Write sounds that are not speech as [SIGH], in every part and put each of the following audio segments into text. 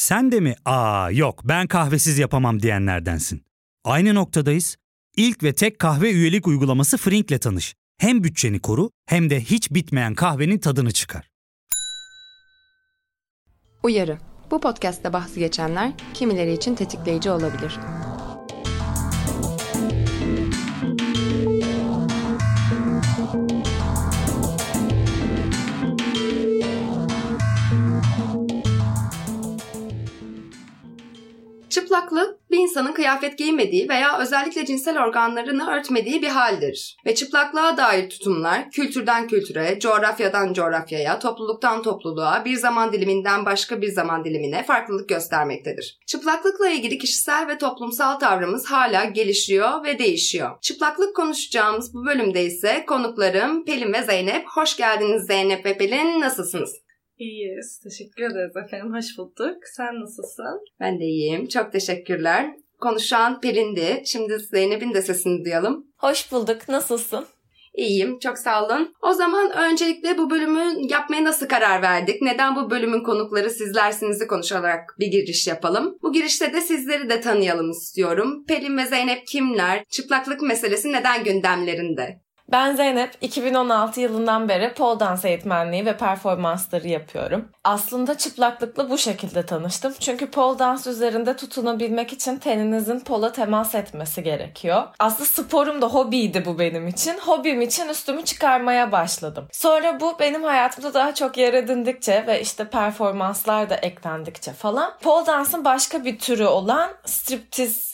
Sen de mi aa yok ben kahvesiz yapamam diyenlerdensin? Aynı noktadayız. İlk ve tek kahve üyelik uygulaması Frink'le tanış. Hem bütçeni koru hem de hiç bitmeyen kahvenin tadını çıkar. Uyarı. Bu podcast'te bahsi geçenler kimileri için tetikleyici olabilir. Çıplaklık bir insanın kıyafet giymediği veya özellikle cinsel organlarını örtmediği bir haldir. Ve çıplaklığa dair tutumlar kültürden kültüre, coğrafyadan coğrafyaya, topluluktan topluluğa, bir zaman diliminden başka bir zaman dilimine farklılık göstermektedir. Çıplaklıkla ilgili kişisel ve toplumsal tavrımız hala gelişiyor ve değişiyor. Çıplaklık konuşacağımız bu bölümde ise konuklarım Pelin ve Zeynep. Hoş geldiniz Zeynep ve Pelin. Nasılsınız? İyiyiz. Teşekkür ederiz efendim. Hoş bulduk. Sen nasılsın? Ben de iyiyim. Çok teşekkürler. Konuşan Pelin'di. Şimdi Zeynep'in de sesini duyalım. Hoş bulduk. Nasılsın? İyiyim. Çok sağ olun. O zaman öncelikle bu bölümü yapmaya nasıl karar verdik? Neden bu bölümün konukları sizlersiniz'i konuşarak bir giriş yapalım? Bu girişte de sizleri de tanıyalım istiyorum. Pelin ve Zeynep kimler? Çıplaklık meselesi neden gündemlerinde? Ben Zeynep, 2016 yılından beri pole dance eğitmenliği ve performansları yapıyorum. Aslında çıplaklıkla bu şekilde tanıştım. Çünkü pole dance üzerinde tutunabilmek için teninizin pola temas etmesi gerekiyor. Aslında sporum da hobiydi bu benim için. Hobim için üstümü çıkarmaya başladım. Sonra bu benim hayatımda daha çok yer edindikçe ve işte performanslar da eklendikçe falan pole dance'ın başka bir türü olan striptiz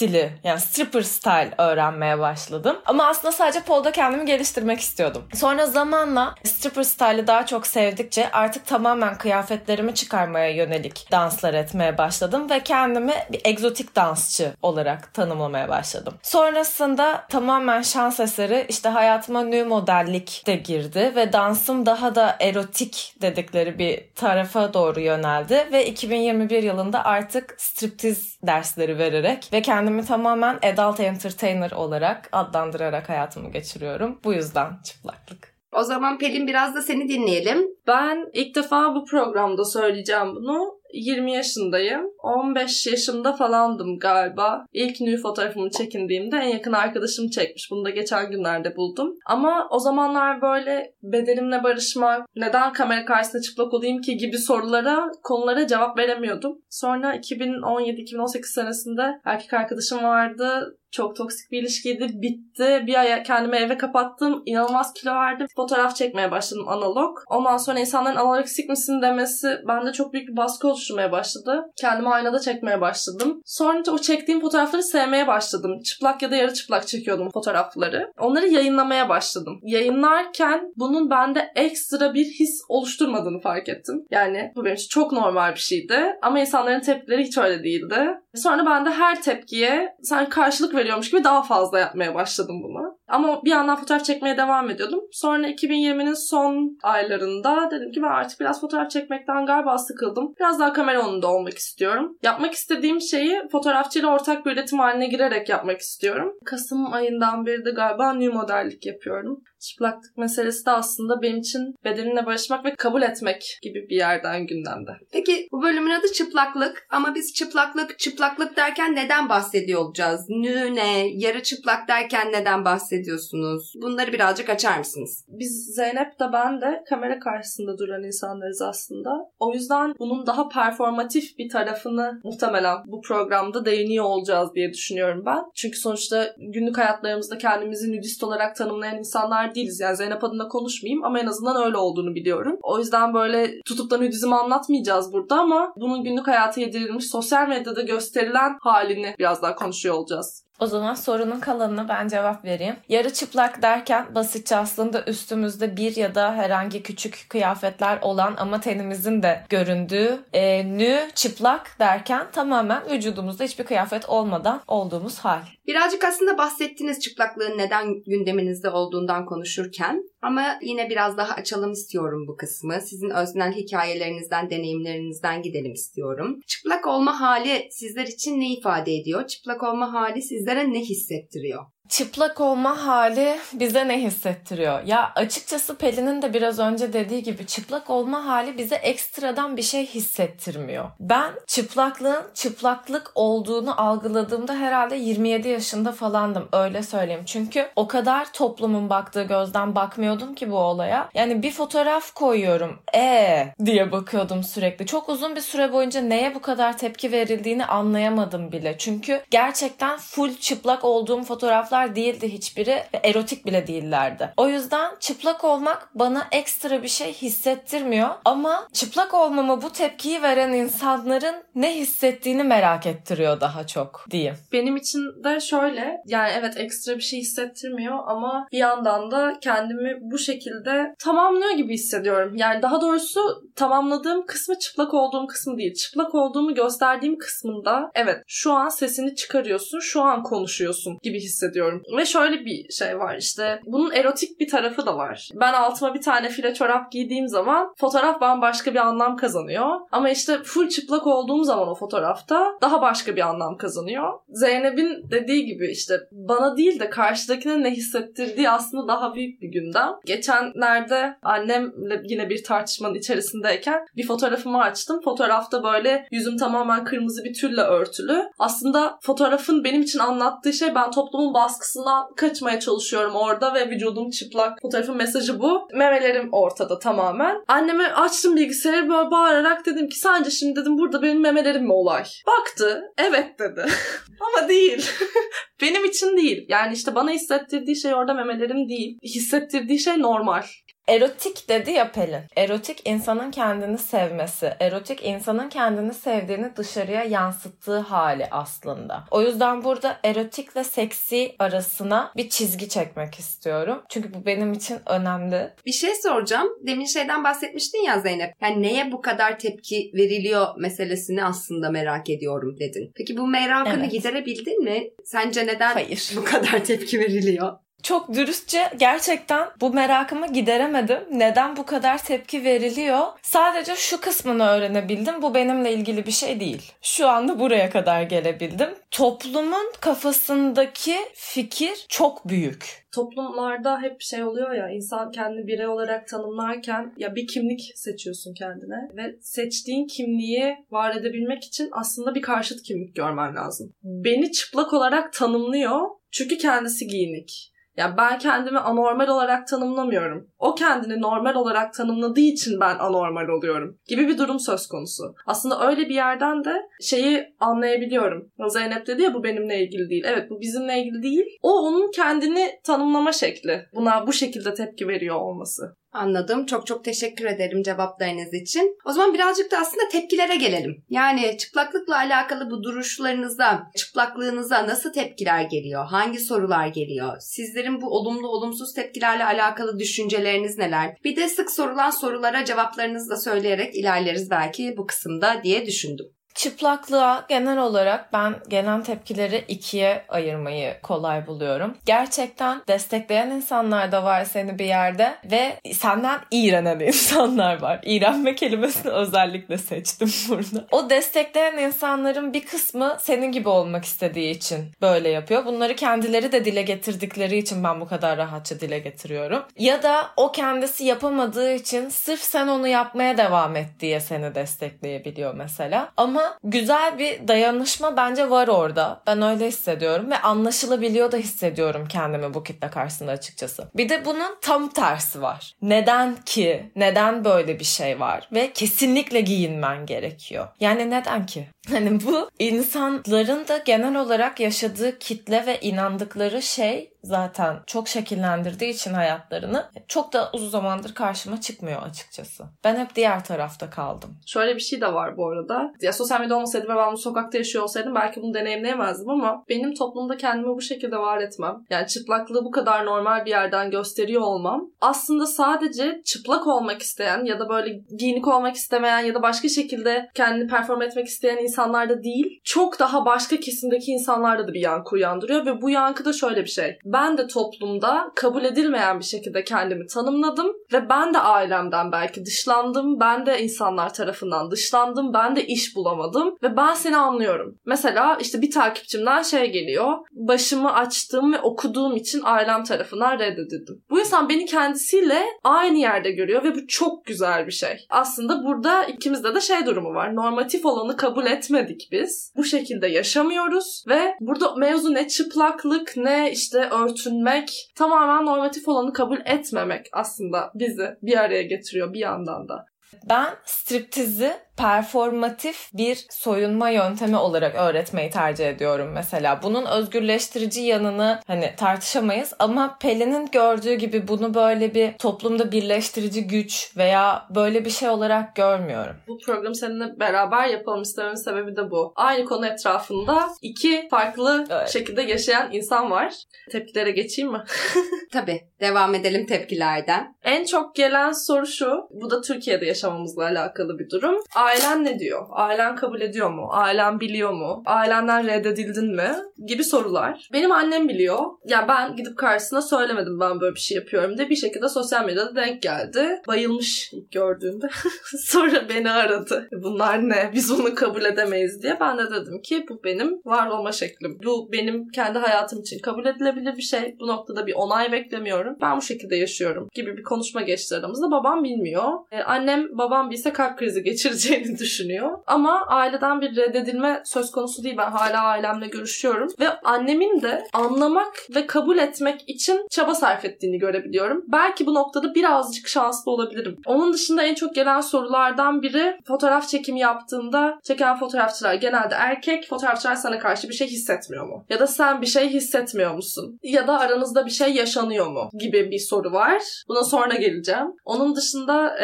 stili yani stripper style öğrenmeye başladım. Ama aslında sadece polda kendimi geliştirmek istiyordum. Sonra zamanla stripper style'ı daha çok sevdikçe artık tamamen kıyafetlerimi çıkarmaya yönelik danslar etmeye başladım ve kendimi bir egzotik dansçı olarak tanımlamaya başladım. Sonrasında tamamen şans eseri işte hayatıma new modellik de girdi ve dansım daha da erotik dedikleri bir tarafa doğru yöneldi ve 2021 yılında artık striptiz dersleri vererek ve kendimi tamamen adult entertainer olarak adlandırarak hayatımı geçiriyorum. Bu yüzden çıplaklık. O zaman Pelin biraz da seni dinleyelim. Ben ilk defa bu programda söyleyeceğim bunu. 20 yaşındayım. 15 yaşımda falandım galiba. İlk nü fotoğrafımı çekindiğimde en yakın arkadaşım çekmiş. Bunu da geçen günlerde buldum. Ama o zamanlar böyle bedenimle barışmak, neden kamera karşısında çıplak olayım ki gibi sorulara, konulara cevap veremiyordum. Sonra 2017-2018 senesinde erkek arkadaşım vardı çok toksik bir ilişkiydi. Bitti. Bir ay kendimi eve kapattım. İnanılmaz kilo verdim. Fotoğraf çekmeye başladım analog. Ondan sonra insanların analogsik misin demesi bende çok büyük bir baskı oluşturmaya başladı. Kendimi aynada çekmeye başladım. Sonra o çektiğim fotoğrafları sevmeye başladım. Çıplak ya da yarı çıplak çekiyordum fotoğrafları. Onları yayınlamaya başladım. Yayınlarken bunun bende ekstra bir his oluşturmadığını fark ettim. Yani bu benim için çok normal bir şeydi. Ama insanların tepkileri hiç öyle değildi. Sonra ben de her tepkiye sen karşılık veriyormuş gibi daha fazla yapmaya başladım bunu. Ama bir yandan fotoğraf çekmeye devam ediyordum. Sonra 2020'nin son aylarında dedim ki ben artık biraz fotoğraf çekmekten galiba sıkıldım. Biraz daha kamera önünde olmak istiyorum. Yapmak istediğim şeyi fotoğrafçıyla ortak bir üretim haline girerek yapmak istiyorum. Kasım ayından beri de galiba new modellik yapıyorum. Çıplaklık meselesi de aslında benim için bedenimle barışmak ve kabul etmek gibi bir yerden gündemde. Peki bu bölümün adı çıplaklık ama biz çıplaklık, çıplaklık derken neden bahsediyor olacağız? Nü ne, yarı çıplak derken neden bahsediyorsunuz? Bunları birazcık açar mısınız? Biz Zeynep de ben de kamera karşısında duran insanlarız aslında. O yüzden bunun daha performatif bir tarafını muhtemelen bu programda değiniyor olacağız diye düşünüyorum ben. Çünkü sonuçta günlük hayatlarımızda kendimizi nudist olarak tanımlayan insanlar değiliz. Yani Zeynep adına konuşmayayım ama en azından öyle olduğunu biliyorum. O yüzden böyle tutup da nudizmi anlatmayacağız burada ama bunun günlük hayata yedirilmiş sosyal medyada gösterilen halini biraz daha konuşuyor olacağız. O zaman sorunun kalanına ben cevap vereyim. Yarı çıplak derken basitçe aslında üstümüzde bir ya da herhangi küçük kıyafetler olan ama tenimizin de göründüğü e, nü çıplak derken tamamen vücudumuzda hiçbir kıyafet olmadan olduğumuz hal. Birazcık aslında bahsettiğiniz çıplaklığın neden gündeminizde olduğundan konuşurken ama yine biraz daha açalım istiyorum bu kısmı. Sizin öznel hikayelerinizden, deneyimlerinizden gidelim istiyorum. Çıplak olma hali sizler için ne ifade ediyor? Çıplak olma hali sizlere ne hissettiriyor? Çıplak olma hali bize ne hissettiriyor? Ya açıkçası Pelin'in de biraz önce dediği gibi çıplak olma hali bize ekstradan bir şey hissettirmiyor. Ben çıplaklığın çıplaklık olduğunu algıladığımda herhalde 27 yaşında falandım öyle söyleyeyim. Çünkü o kadar toplumun baktığı gözden bakmıyordum ki bu olaya. Yani bir fotoğraf koyuyorum. E diye bakıyordum sürekli. Çok uzun bir süre boyunca neye bu kadar tepki verildiğini anlayamadım bile. Çünkü gerçekten full çıplak olduğum fotoğraflar değildi hiçbiri ve erotik bile değillerdi. O yüzden çıplak olmak bana ekstra bir şey hissettirmiyor ama çıplak olmama bu tepkiyi veren insanların ne hissettiğini merak ettiriyor daha çok diyeyim. Benim için de şöyle yani evet ekstra bir şey hissettirmiyor ama bir yandan da kendimi bu şekilde tamamlıyor gibi hissediyorum. Yani daha doğrusu tamamladığım kısmı çıplak olduğum kısmı değil. Çıplak olduğumu gösterdiğim kısmında evet şu an sesini çıkarıyorsun, şu an konuşuyorsun gibi hissediyorum. Ve şöyle bir şey var işte bunun erotik bir tarafı da var. Ben altıma bir tane file çorap giydiğim zaman fotoğraf bambaşka bir anlam kazanıyor. Ama işte full çıplak olduğum zaman o fotoğrafta daha başka bir anlam kazanıyor. Zeynep'in dediği gibi işte bana değil de karşıdakine ne hissettirdiği aslında daha büyük bir gündem. Geçenlerde annemle yine bir tartışmanın içerisindeyken bir fotoğrafımı açtım. Fotoğrafta böyle yüzüm tamamen kırmızı bir tülle örtülü. Aslında fotoğrafın benim için anlattığı şey ben toplumun baskısından kaçmaya çalışıyorum orada ve vücudum çıplak. Fotoğrafın mesajı bu. Memelerim ortada tamamen. Anneme açtım bilgisayarı böyle bağırarak dedim ki sence şimdi dedim burada benim memelerim mi olay? Baktı. Evet dedi. [LAUGHS] Ama değil. [LAUGHS] benim için değil. Yani işte bana hissettirdiği şey orada memelerim değil. Hissettirdiği şey normal. Erotik dedi ya Pelin. Erotik insanın kendini sevmesi. Erotik insanın kendini sevdiğini dışarıya yansıttığı hali aslında. O yüzden burada erotikle seksi arasına bir çizgi çekmek istiyorum. Çünkü bu benim için önemli. Bir şey soracağım. Demin şeyden bahsetmiştin ya Zeynep. Yani neye bu kadar tepki veriliyor meselesini aslında merak ediyorum dedin. Peki bu merakını Evet. giderebildin mi? Sence neden Hayır. bu kadar tepki veriliyor? Çok dürüstçe gerçekten bu merakımı gideremedim. Neden bu kadar tepki veriliyor? Sadece şu kısmını öğrenebildim. Bu benimle ilgili bir şey değil. Şu anda buraya kadar gelebildim. Toplumun kafasındaki fikir çok büyük. toplumlarda hep şey oluyor ya insan kendini birey olarak tanımlarken ya bir kimlik seçiyorsun kendine ve seçtiğin kimliği var edebilmek için aslında bir karşıt kimlik görmen lazım. Beni çıplak olarak tanımlıyor çünkü kendisi giyinik. Ya ben kendimi anormal olarak tanımlamıyorum. O kendini normal olarak tanımladığı için ben anormal oluyorum gibi bir durum söz konusu. Aslında öyle bir yerden de şeyi anlayabiliyorum. Zeynep dedi ya bu benimle ilgili değil. Evet bu bizimle ilgili değil. O onun kendini tanımlama şekli. Buna bu şekilde tepki veriyor olması. Anladım. Çok çok teşekkür ederim cevaplarınız için. O zaman birazcık da aslında tepkilere gelelim. Yani çıplaklıkla alakalı bu duruşlarınıza, çıplaklığınıza nasıl tepkiler geliyor? Hangi sorular geliyor? Sizlerin bu olumlu olumsuz tepkilerle alakalı düşünceleriniz neler? Bir de sık sorulan sorulara cevaplarınızı da söyleyerek ilerleriz belki bu kısımda diye düşündüm. Çıplaklığa genel olarak ben gelen tepkileri ikiye ayırmayı kolay buluyorum. Gerçekten destekleyen insanlar da var seni bir yerde ve senden iğrenen [LAUGHS] insanlar var. İğrenme kelimesini özellikle seçtim [LAUGHS] burada. O destekleyen insanların bir kısmı senin gibi olmak istediği için böyle yapıyor. Bunları kendileri de dile getirdikleri için ben bu kadar rahatça dile getiriyorum. Ya da o kendisi yapamadığı için sırf sen onu yapmaya devam et diye seni destekleyebiliyor mesela. Ama güzel bir dayanışma bence var orada. Ben öyle hissediyorum ve anlaşılabiliyor da hissediyorum kendimi bu kitle karşısında açıkçası. Bir de bunun tam tersi var. Neden ki? Neden böyle bir şey var? Ve kesinlikle giyinmen gerekiyor. Yani neden ki? [LAUGHS] Hani bu insanların da genel olarak yaşadığı kitle ve inandıkları şey zaten çok şekillendirdiği için hayatlarını çok da uzun zamandır karşıma çıkmıyor açıkçası. Ben hep diğer tarafta kaldım. Şöyle bir şey de var bu arada. Ya sosyal medya olmasaydı ve ben bu sokakta yaşıyor olsaydım belki bunu deneyimleyemezdim ama benim toplumda kendimi bu şekilde var etmem. Yani çıplaklığı bu kadar normal bir yerden gösteriyor olmam. Aslında sadece çıplak olmak isteyen ya da böyle giyinik olmak istemeyen ya da başka şekilde kendini perform etmek isteyen insanlarda değil. Çok daha başka kesimdeki insanlarda da bir yankı uyandırıyor ve bu yankı da şöyle bir şey. ben de toplumda kabul edilmeyen bir şekilde kendimi tanımladım ve ben de ailemden belki dışlandım. Ben de insanlar tarafından dışlandım. Ben de iş bulamadım ve ben seni anlıyorum. Mesela işte bir takipçimden şey geliyor. Başımı açtığım ve okuduğum için ailem tarafından reddedildim. Bu insan beni kendisiyle aynı yerde görüyor ve bu çok güzel bir şey. Aslında burada ikimizde de şey durumu var. Normatif olanı kabul etmedik biz. Bu şekilde yaşamıyoruz ve burada mevzu ne çıplaklık ne işte örtünmek tamamen normatif olanı kabul etmemek aslında bizi bir araya getiriyor bir yandan da. Ben striptizi performatif bir soyunma yöntemi olarak öğretmeyi tercih ediyorum mesela. Bunun özgürleştirici yanını hani tartışamayız ama Pelin'in gördüğü gibi bunu böyle bir toplumda birleştirici güç veya böyle bir şey olarak görmüyorum. Bu programı seninle beraber yapalım istememin sebebi de bu. Aynı konu etrafında iki farklı evet. şekilde yaşayan insan var. Tepkilere geçeyim mi? [LAUGHS] Tabii. Devam edelim tepkilerden. En çok gelen soru şu. Bu da Türkiye'de yaşamamızla alakalı bir durum ailen ne diyor? Ailen kabul ediyor mu? Ailen biliyor mu? Ailenden reddedildin mi? Gibi sorular. Benim annem biliyor. Yani ben gidip karşısına söylemedim ben böyle bir şey yapıyorum diye. Bir şekilde sosyal medyada denk geldi. Bayılmış ilk gördüğünde. [LAUGHS] Sonra beni aradı. Bunlar ne? Biz bunu kabul edemeyiz diye. Ben de dedim ki bu benim var olma şeklim. Bu benim kendi hayatım için kabul edilebilir bir şey. Bu noktada bir onay beklemiyorum. Ben bu şekilde yaşıyorum gibi bir konuşma geçti aramızda. Babam bilmiyor. Ee, annem babam bilse kalp krizi geçirecek edeceğini [LAUGHS] düşünüyor. Ama aileden bir reddedilme söz konusu değil. Ben hala ailemle görüşüyorum. Ve annemin de anlamak ve kabul etmek için çaba sarf ettiğini görebiliyorum. Belki bu noktada birazcık şanslı olabilirim. Onun dışında en çok gelen sorulardan biri fotoğraf çekimi yaptığında çeken fotoğrafçılar genelde erkek. Fotoğrafçılar sana karşı bir şey hissetmiyor mu? Ya da sen bir şey hissetmiyor musun? Ya da aranızda bir şey yaşanıyor mu? Gibi bir soru var. Buna sonra geleceğim. Onun dışında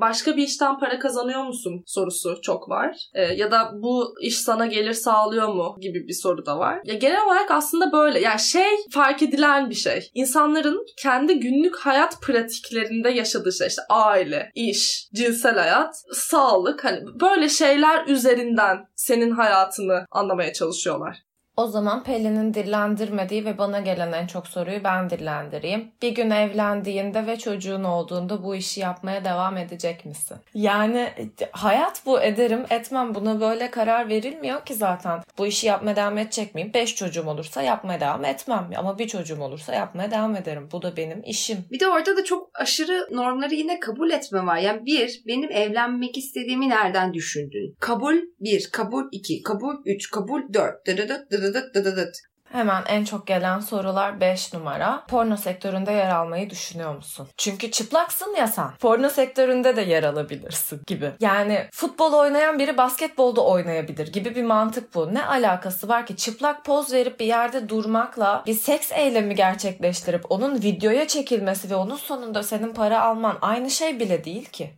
başka bir işten para kazanıyor musun? Sorusu çok var. E, ya da bu iş sana gelir sağlıyor mu gibi bir soru da var. Ya genel olarak aslında böyle. Yani şey fark edilen bir şey. İnsanların kendi günlük hayat pratiklerinde yaşadığı şey işte aile, iş, cinsel hayat, sağlık hani böyle şeyler üzerinden senin hayatını anlamaya çalışıyorlar. O zaman Pelin'in dillendirmediği ve bana gelen en çok soruyu ben dillendireyim. Bir gün evlendiğinde ve çocuğun olduğunda bu işi yapmaya devam edecek misin? Yani hayat bu ederim etmem buna böyle karar verilmiyor ki zaten. Bu işi yapmaya devam edecek miyim? Beş çocuğum olursa yapmaya devam etmem. Ama bir çocuğum olursa yapmaya devam ederim. Bu da benim işim. Bir de orada da çok aşırı normları yine kabul etme var. Yani bir, benim evlenmek istediğimi nereden düşündün? Kabul bir, kabul iki, kabul üç, kabul dört. Dırıdıt dırıdıt dıdıdıt dıdıdıt. Hemen en çok gelen sorular 5 numara. Porno sektöründe yer almayı düşünüyor musun? Çünkü çıplaksın ya sen. Porno sektöründe de yer alabilirsin gibi. Yani futbol oynayan biri basketbolda oynayabilir gibi bir mantık bu. Ne alakası var ki çıplak poz verip bir yerde durmakla bir seks eylemi gerçekleştirip onun videoya çekilmesi ve onun sonunda senin para alman aynı şey bile değil ki.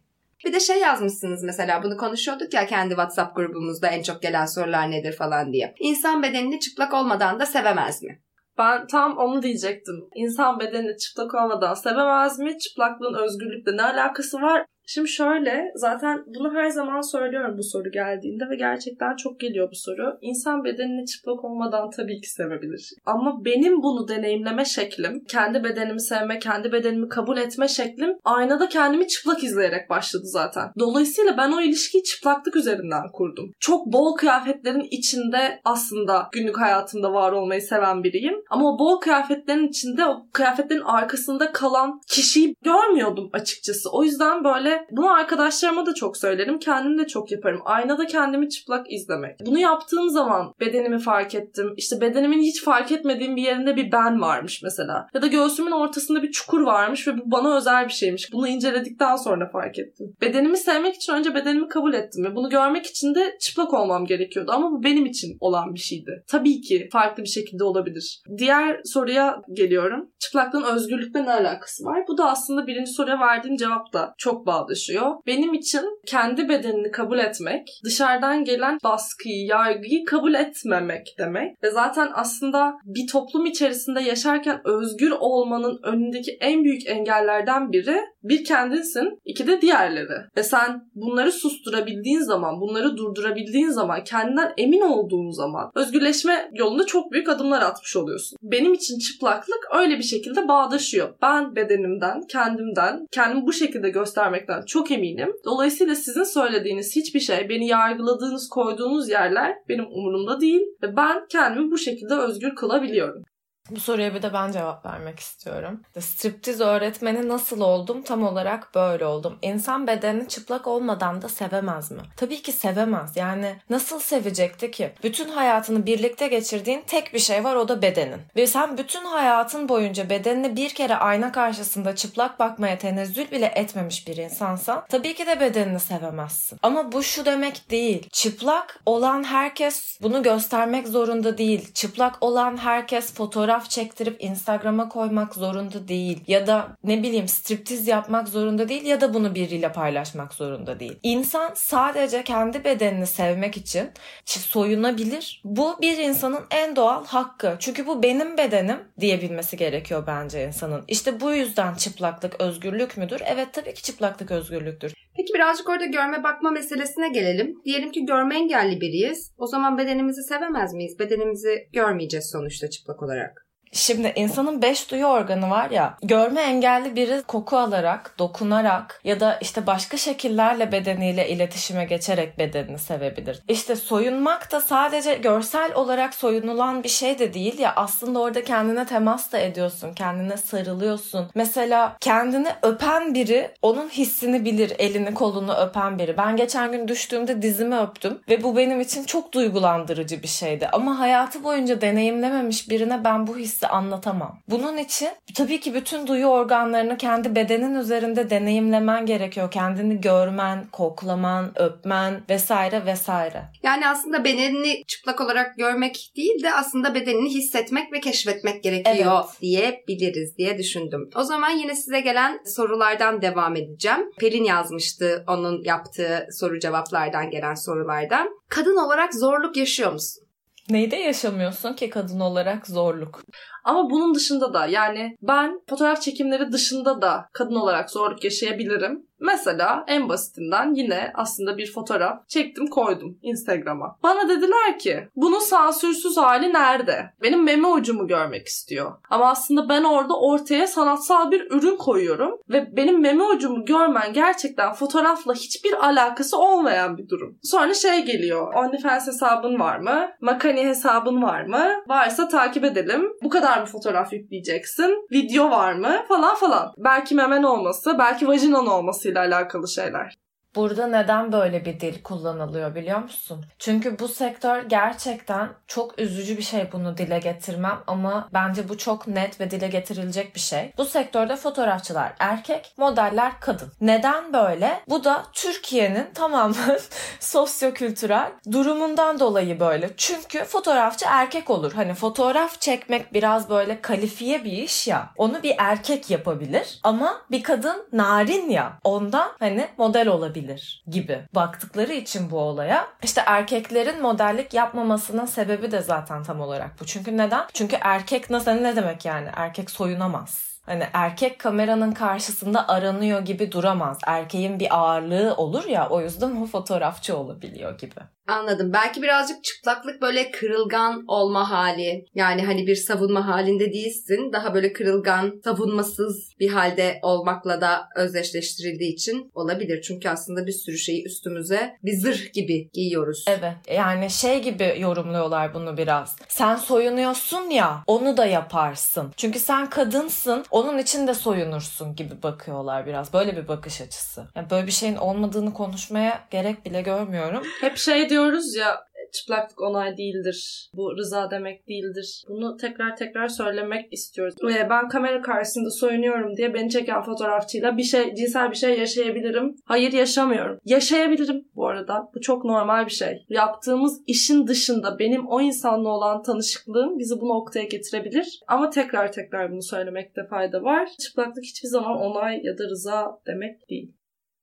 Bir de şey yazmışsınız mesela bunu konuşuyorduk ya kendi WhatsApp grubumuzda en çok gelen sorular nedir falan diye. İnsan bedenini çıplak olmadan da sevemez mi? Ben tam onu diyecektim. İnsan bedenini çıplak olmadan sevemez mi? Çıplaklığın özgürlükle ne alakası var? Şimdi şöyle zaten bunu her zaman söylüyorum bu soru geldiğinde ve gerçekten çok geliyor bu soru. İnsan bedenini çıplak olmadan tabii ki sevebilir. Ama benim bunu deneyimleme şeklim, kendi bedenimi sevme, kendi bedenimi kabul etme şeklim aynada kendimi çıplak izleyerek başladı zaten. Dolayısıyla ben o ilişkiyi çıplaklık üzerinden kurdum. Çok bol kıyafetlerin içinde aslında günlük hayatımda var olmayı seven biriyim. Ama o bol kıyafetlerin içinde o kıyafetlerin arkasında kalan kişiyi görmüyordum açıkçası. O yüzden böyle bunu arkadaşlarıma da çok söylerim. Kendim de çok yaparım. Aynada kendimi çıplak izlemek. Bunu yaptığım zaman bedenimi fark ettim. İşte bedenimin hiç fark etmediğim bir yerinde bir ben varmış mesela. Ya da göğsümün ortasında bir çukur varmış ve bu bana özel bir şeymiş. Bunu inceledikten sonra fark ettim. Bedenimi sevmek için önce bedenimi kabul ettim ve bunu görmek için de çıplak olmam gerekiyordu. Ama bu benim için olan bir şeydi. Tabii ki farklı bir şekilde olabilir. Diğer soruya geliyorum. Çıplaklığın özgürlükle ne alakası var? Bu da aslında birinci soruya verdiğim cevapla çok bağlı bağdaşıyor. Benim için kendi bedenini kabul etmek, dışarıdan gelen baskıyı, yargıyı kabul etmemek demek. Ve zaten aslında bir toplum içerisinde yaşarken özgür olmanın önündeki en büyük engellerden biri bir kendinsin, iki de diğerleri. Ve sen bunları susturabildiğin zaman, bunları durdurabildiğin zaman, kendinden emin olduğun zaman özgürleşme yolunda çok büyük adımlar atmış oluyorsun. Benim için çıplaklık öyle bir şekilde bağdaşıyor. Ben bedenimden, kendimden, kendimi bu şekilde göstermekten çok eminim. Dolayısıyla sizin söylediğiniz hiçbir şey, beni yargıladığınız, koyduğunuz yerler benim umurumda değil ve ben kendimi bu şekilde özgür kılabiliyorum. Bu soruya bir de ben cevap vermek istiyorum. Striptiz öğretmeni nasıl oldum? Tam olarak böyle oldum. İnsan bedenini çıplak olmadan da sevemez mi? Tabii ki sevemez. Yani nasıl sevecekti ki? Bütün hayatını birlikte geçirdiğin tek bir şey var o da bedenin. Ve sen bütün hayatın boyunca bedenini bir kere ayna karşısında çıplak bakmaya tenezzül bile etmemiş bir insansan tabii ki de bedenini sevemezsin. Ama bu şu demek değil. Çıplak olan herkes bunu göstermek zorunda değil. Çıplak olan herkes fotoğraf fotoğraf çektirip Instagram'a koymak zorunda değil. Ya da ne bileyim striptiz yapmak zorunda değil ya da bunu biriyle paylaşmak zorunda değil. İnsan sadece kendi bedenini sevmek için soyunabilir. Bu bir insanın en doğal hakkı. Çünkü bu benim bedenim diyebilmesi gerekiyor bence insanın. İşte bu yüzden çıplaklık özgürlük müdür? Evet tabii ki çıplaklık özgürlüktür. Peki birazcık orada görme bakma meselesine gelelim. Diyelim ki görme engelli biriyiz. O zaman bedenimizi sevemez miyiz? Bedenimizi görmeyeceğiz sonuçta çıplak olarak. Şimdi insanın beş duyu organı var ya görme engelli biri koku alarak, dokunarak ya da işte başka şekillerle bedeniyle iletişime geçerek bedenini sevebilir. İşte soyunmak da sadece görsel olarak soyunulan bir şey de değil ya aslında orada kendine temas da ediyorsun, kendine sarılıyorsun. Mesela kendini öpen biri onun hissini bilir, elini kolunu öpen biri. Ben geçen gün düştüğümde dizimi öptüm ve bu benim için çok duygulandırıcı bir şeydi. Ama hayatı boyunca deneyimlememiş birine ben bu hissi anlatamam. Bunun için tabii ki bütün duyu organlarını kendi bedenin üzerinde deneyimlemen gerekiyor. Kendini görmen, koklaman, öpmen vesaire vesaire. Yani aslında bedenini çıplak olarak görmek değil de aslında bedenini hissetmek ve keşfetmek gerekiyor evet. diyebiliriz diye düşündüm. O zaman yine size gelen sorulardan devam edeceğim. Pelin yazmıştı onun yaptığı soru cevaplardan gelen sorulardan. Kadın olarak zorluk yaşıyor musun? Neyde yaşamıyorsun ki kadın olarak zorluk? Ama bunun dışında da yani ben fotoğraf çekimleri dışında da kadın olarak zorluk yaşayabilirim. Mesela en basitinden yine aslında bir fotoğraf çektim koydum Instagram'a. Bana dediler ki bunun sansürsüz hali nerede? Benim meme ucumu görmek istiyor. Ama aslında ben orada ortaya sanatsal bir ürün koyuyorum ve benim meme ucumu görmen gerçekten fotoğrafla hiçbir alakası olmayan bir durum. Sonra şey geliyor. OnlyFans hesabın var mı? Makani hesabın var mı? Varsa takip edelim. Bu kadar mı fotoğraf yükleyeceksin? Video var mı? Falan falan. Belki memen olması, belki vajinan olması olmasıyla alakalı şeyler. Burada neden böyle bir dil kullanılıyor biliyor musun? Çünkü bu sektör gerçekten çok üzücü bir şey bunu dile getirmem ama bence bu çok net ve dile getirilecek bir şey. Bu sektörde fotoğrafçılar erkek, modeller kadın. Neden böyle? Bu da Türkiye'nin tamamen [LAUGHS] sosyokültürel durumundan dolayı böyle. Çünkü fotoğrafçı erkek olur. Hani fotoğraf çekmek biraz böyle kalifiye bir iş ya. Onu bir erkek yapabilir ama bir kadın narin ya. Ondan hani model olabilir olabilir gibi baktıkları için bu olaya işte erkeklerin modellik yapmamasının sebebi de zaten tam olarak bu. Çünkü neden? Çünkü erkek nasıl ne demek yani? Erkek soyunamaz. Hani erkek kameranın karşısında aranıyor gibi duramaz. Erkeğin bir ağırlığı olur ya o yüzden o fotoğrafçı olabiliyor gibi. Anladım. Belki birazcık çıplaklık böyle kırılgan olma hali. Yani hani bir savunma halinde değilsin. Daha böyle kırılgan, savunmasız bir halde olmakla da özdeşleştirildiği için olabilir. Çünkü aslında bir sürü şeyi üstümüze bir zırh gibi giyiyoruz. Evet. Yani şey gibi yorumluyorlar bunu biraz. Sen soyunuyorsun ya onu da yaparsın. Çünkü sen kadınsın onun için de soyunursun gibi bakıyorlar biraz. Böyle bir bakış açısı. Yani böyle bir şeyin olmadığını konuşmaya gerek bile görmüyorum. Hep şey diyoruz ya çıplaklık onay değildir. Bu rıza demek değildir. Bunu tekrar tekrar söylemek istiyoruz. Ben kamera karşısında soyunuyorum diye beni çeken fotoğrafçıyla bir şey, cinsel bir şey yaşayabilirim. Hayır yaşamıyorum. Yaşayabilirim bu arada. Bu çok normal bir şey. Yaptığımız işin dışında benim o insanla olan tanışıklığım bizi bu noktaya getirebilir. Ama tekrar tekrar bunu söylemekte fayda var. Çıplaklık hiçbir zaman onay ya da rıza demek değil.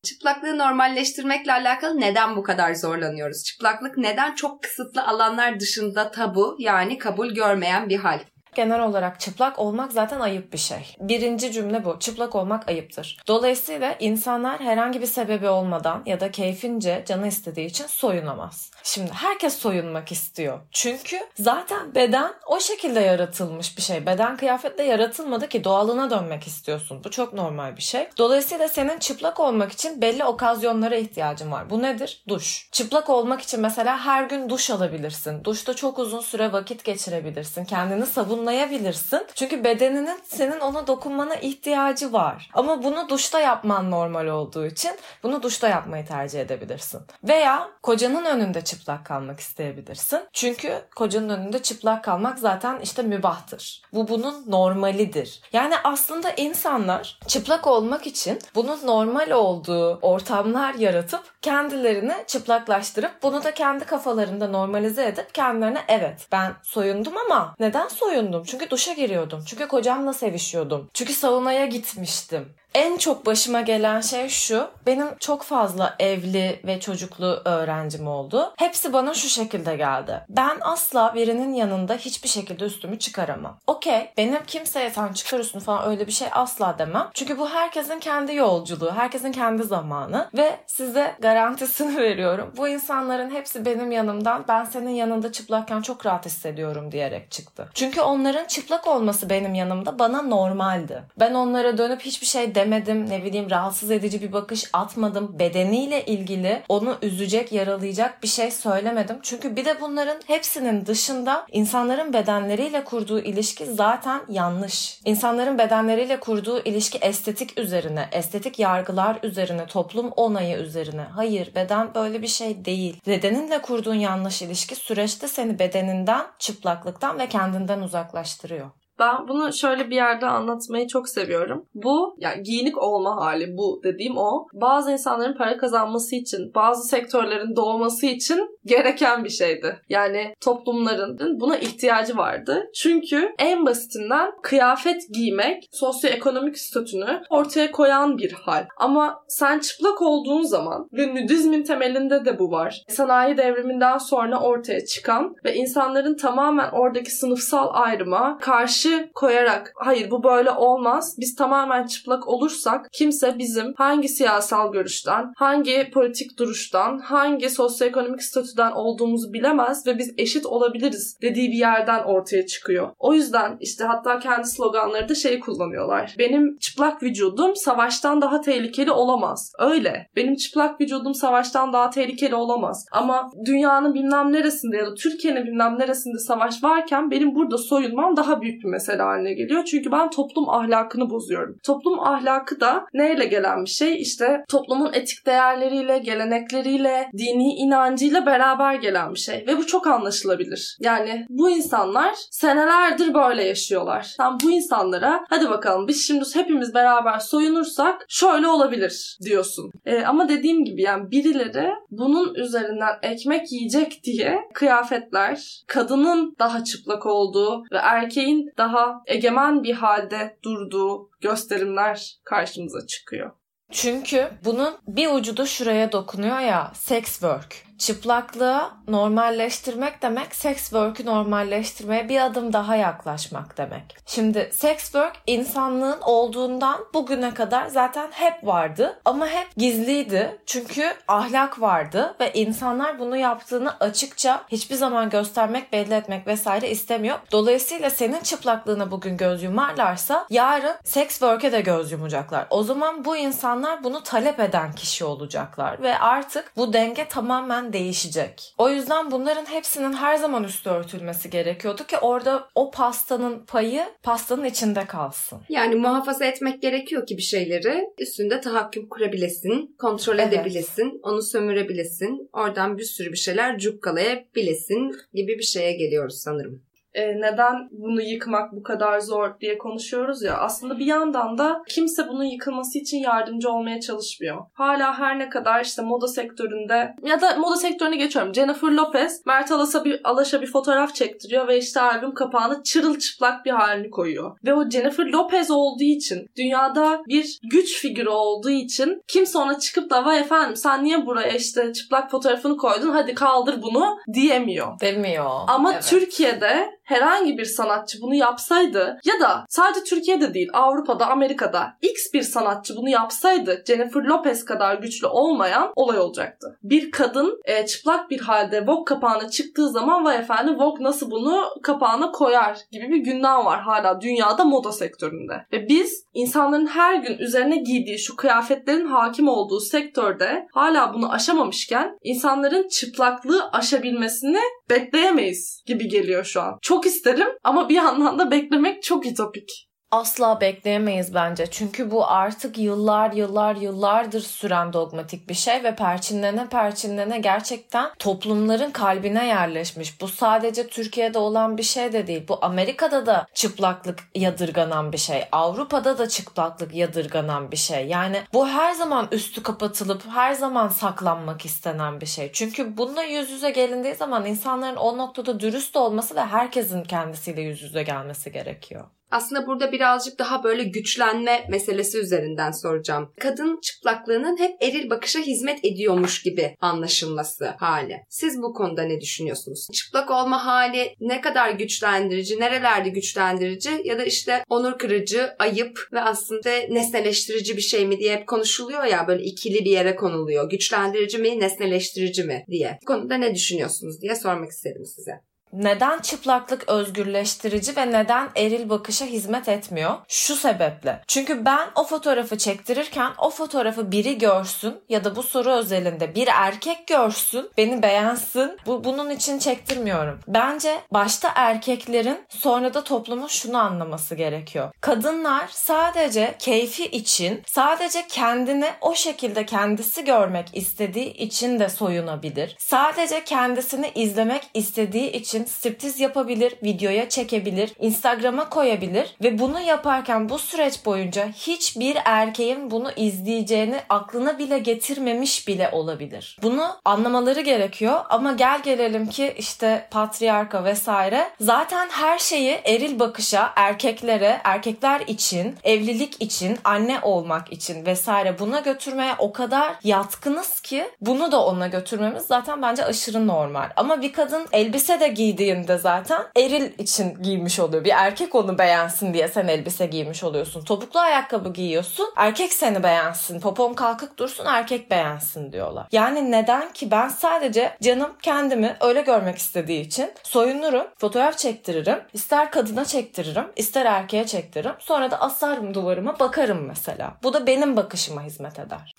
Çıplaklığı normalleştirmekle alakalı neden bu kadar zorlanıyoruz? Çıplaklık neden çok kısıtlı alanlar dışında tabu yani kabul görmeyen bir hal? Genel olarak çıplak olmak zaten ayıp bir şey. Birinci cümle bu. Çıplak olmak ayıptır. Dolayısıyla insanlar herhangi bir sebebi olmadan ya da keyfince canı istediği için soyunamaz. Şimdi herkes soyunmak istiyor. Çünkü zaten beden o şekilde yaratılmış bir şey. Beden kıyafetle yaratılmadı ki doğalına dönmek istiyorsun. Bu çok normal bir şey. Dolayısıyla senin çıplak olmak için belli okazyonlara ihtiyacın var. Bu nedir? Duş. Çıplak olmak için mesela her gün duş alabilirsin. Duşta çok uzun süre vakit geçirebilirsin. Kendini sabunlayabilirsin. Çünkü bedeninin senin ona dokunmana ihtiyacı var. Ama bunu duşta yapman normal olduğu için bunu duşta yapmayı tercih edebilirsin. Veya kocanın önünde çıplak kalmak isteyebilirsin. Çünkü kocanın önünde çıplak kalmak zaten işte mübahtır. Bu bunun normalidir. Yani aslında insanlar çıplak olmak için bunun normal olduğu ortamlar yaratıp kendilerini çıplaklaştırıp bunu da kendi kafalarında normalize edip kendilerine evet ben soyundum ama neden soyundum? Çünkü duşa giriyordum. Çünkü kocamla sevişiyordum. Çünkü saunaya gitmiştim. En çok başıma gelen şey şu. Benim çok fazla evli ve çocuklu öğrencim oldu. Hepsi bana şu şekilde geldi. Ben asla birinin yanında hiçbir şekilde üstümü çıkaramam. Okey benim kimseye sen çıkar üstünü falan öyle bir şey asla demem. Çünkü bu herkesin kendi yolculuğu, herkesin kendi zamanı ve size garantisini [LAUGHS] veriyorum. Bu insanların hepsi benim yanımdan ben senin yanında çıplakken çok rahat hissediyorum diyerek çıktı. Çünkü onların çıplak olması benim yanımda bana normaldi. Ben onlara dönüp hiçbir şey demedim. Ne bileyim rahatsız edici bir bakış atmadım. Bedeniyle ilgili onu üzecek, yaralayacak bir şey söylemedim. Çünkü bir de bunların hepsinin dışında insanların bedenleriyle kurduğu ilişki zaten yanlış. İnsanların bedenleriyle kurduğu ilişki estetik üzerine, estetik yargılar üzerine, toplum onayı üzerine. Hayır, beden böyle bir şey değil. Bedeninle kurduğun yanlış ilişki süreçte seni bedeninden, çıplaklıktan ve kendinden uzaklaştırıyor. Ben bunu şöyle bir yerde anlatmayı çok seviyorum. Bu yani giyinik olma hali bu dediğim o. Bazı insanların para kazanması için, bazı sektörlerin doğması için gereken bir şeydi. Yani toplumların buna ihtiyacı vardı. Çünkü en basitinden kıyafet giymek sosyoekonomik statünü ortaya koyan bir hal. Ama sen çıplak olduğun zaman ve nudizmin temelinde de bu var. Sanayi devriminden sonra ortaya çıkan ve insanların tamamen oradaki sınıfsal ayrıma karşı koyarak hayır bu böyle olmaz. Biz tamamen çıplak olursak kimse bizim hangi siyasal görüşten, hangi politik duruştan, hangi sosyoekonomik statüden olduğumuzu bilemez ve biz eşit olabiliriz dediği bir yerden ortaya çıkıyor. O yüzden işte hatta kendi sloganları da şey kullanıyorlar. Benim çıplak vücudum savaştan daha tehlikeli olamaz. Öyle. Benim çıplak vücudum savaştan daha tehlikeli olamaz. Ama dünyanın bilmem neresinde ya da Türkiye'nin bilmem neresinde savaş varken benim burada soyunmam daha büyük bir mesele haline geliyor. Çünkü ben toplum ahlakını bozuyorum. Toplum ahlakı da neyle gelen bir şey? İşte toplumun etik değerleriyle, gelenekleriyle, dini inancıyla beraber gelen bir şey. Ve bu çok anlaşılabilir. Yani bu insanlar senelerdir böyle yaşıyorlar. Sen bu insanlara hadi bakalım biz şimdi hepimiz beraber soyunursak şöyle olabilir diyorsun. Ee, ama dediğim gibi yani birileri bunun üzerinden ekmek yiyecek diye kıyafetler, kadının daha çıplak olduğu ve erkeğin daha egemen bir halde durduğu gösterimler karşımıza çıkıyor. Çünkü bunun bir ucu da şuraya dokunuyor ya sex work. Çıplaklığı normalleştirmek demek sex work'ü normalleştirmeye bir adım daha yaklaşmak demek. Şimdi sex work insanlığın olduğundan bugüne kadar zaten hep vardı ama hep gizliydi. Çünkü ahlak vardı ve insanlar bunu yaptığını açıkça hiçbir zaman göstermek, belli etmek vesaire istemiyor. Dolayısıyla senin çıplaklığına bugün göz yumarlarsa yarın sex work'e de göz yumacaklar. O zaman bu insanlar bunu talep eden kişi olacaklar ve artık bu denge tamamen değişecek. O yüzden bunların hepsinin her zaman üstü örtülmesi gerekiyordu ki orada o pastanın payı pastanın içinde kalsın. Yani muhafaza etmek gerekiyor ki bir şeyleri üstünde tahakküm kurabilesin, kontrol Evet. edebilesin, onu sömürebilesin, oradan bir sürü bir şeyler cukkalayabilesin gibi bir şeye geliyoruz sanırım. E, neden bunu yıkmak bu kadar zor diye konuşuyoruz ya. Aslında bir yandan da kimse bunun yıkılması için yardımcı olmaya çalışmıyor. Hala her ne kadar işte moda sektöründe ya da moda sektörüne geçiyorum. Jennifer Lopez Mert Alas'a bir, Alaş'a bir fotoğraf çektiriyor ve işte albüm kapağını çırılçıplak bir halini koyuyor. Ve o Jennifer Lopez olduğu için dünyada bir güç figürü olduğu için kimse ona çıkıp da vay efendim sen niye buraya işte çıplak fotoğrafını koydun hadi kaldır bunu diyemiyor. Demiyor. Ama Evet. Türkiye'de herhangi bir sanatçı bunu yapsaydı ya da sadece Türkiye'de değil Avrupa'da, Amerika'da X bir sanatçı bunu yapsaydı Jennifer Lopez kadar güçlü olmayan olay olacaktı. Bir kadın e, çıplak bir halde Vogue kapağına çıktığı zaman vay efendim Vogue nasıl bunu kapağına koyar gibi bir gündem var hala dünyada moda sektöründe. Ve biz insanların her gün üzerine giydiği şu kıyafetlerin hakim olduğu sektörde hala bunu aşamamışken insanların çıplaklığı aşabilmesini bekleyemeyiz gibi geliyor şu an. Çok isterim ama bir yandan da beklemek çok ütopik. Asla bekleyemeyiz bence. Çünkü bu artık yıllar yıllar yıllardır süren dogmatik bir şey ve perçinlene perçinlene gerçekten toplumların kalbine yerleşmiş. Bu sadece Türkiye'de olan bir şey de değil. Bu Amerika'da da çıplaklık yadırganan bir şey. Avrupa'da da çıplaklık yadırganan bir şey. Yani bu her zaman üstü kapatılıp her zaman saklanmak istenen bir şey. Çünkü bununla yüz yüze gelindiği zaman insanların o noktada dürüst olması ve herkesin kendisiyle yüz yüze gelmesi gerekiyor. Aslında burada birazcık daha böyle güçlenme meselesi üzerinden soracağım. Kadın çıplaklığının hep eril bakışa hizmet ediyormuş gibi anlaşılması hali. Siz bu konuda ne düşünüyorsunuz? Çıplak olma hali ne kadar güçlendirici, nerelerde güçlendirici ya da işte onur kırıcı, ayıp ve aslında nesneleştirici bir şey mi diye hep konuşuluyor ya böyle ikili bir yere konuluyor. Güçlendirici mi, nesneleştirici mi diye. Bu konuda ne düşünüyorsunuz diye sormak istedim size. Neden çıplaklık özgürleştirici ve neden eril bakışa hizmet etmiyor? Şu sebeple. Çünkü ben o fotoğrafı çektirirken o fotoğrafı biri görsün ya da bu soru özelinde bir erkek görsün, beni beğensin. Bu, bunun için çektirmiyorum. Bence başta erkeklerin sonra da toplumun şunu anlaması gerekiyor. Kadınlar sadece keyfi için, sadece kendini o şekilde kendisi görmek istediği için de soyunabilir. Sadece kendisini izlemek istediği için striptiz yapabilir, videoya çekebilir, Instagram'a koyabilir ve bunu yaparken bu süreç boyunca hiçbir erkeğin bunu izleyeceğini aklına bile getirmemiş bile olabilir. Bunu anlamaları gerekiyor ama gel gelelim ki işte patriarka vesaire zaten her şeyi eril bakışa erkeklere, erkekler için, evlilik için, anne olmak için vesaire buna götürmeye o kadar yatkınız ki bunu da ona götürmemiz zaten bence aşırı normal. Ama bir kadın elbise de giydiğinde zaten eril için giymiş oluyor. Bir erkek onu beğensin diye sen elbise giymiş oluyorsun. Topuklu ayakkabı giyiyorsun. Erkek seni beğensin. Popon kalkık dursun erkek beğensin diyorlar. Yani neden ki ben sadece canım kendimi öyle görmek istediği için soyunurum, fotoğraf çektiririm. ister kadına çektiririm, ister erkeğe çektiririm. Sonra da asarım duvarıma bakarım mesela. Bu da benim bakışıma hizmet eder.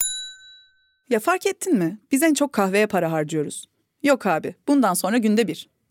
Ya fark ettin mi? Biz en çok kahveye para harcıyoruz. Yok abi, bundan sonra günde bir.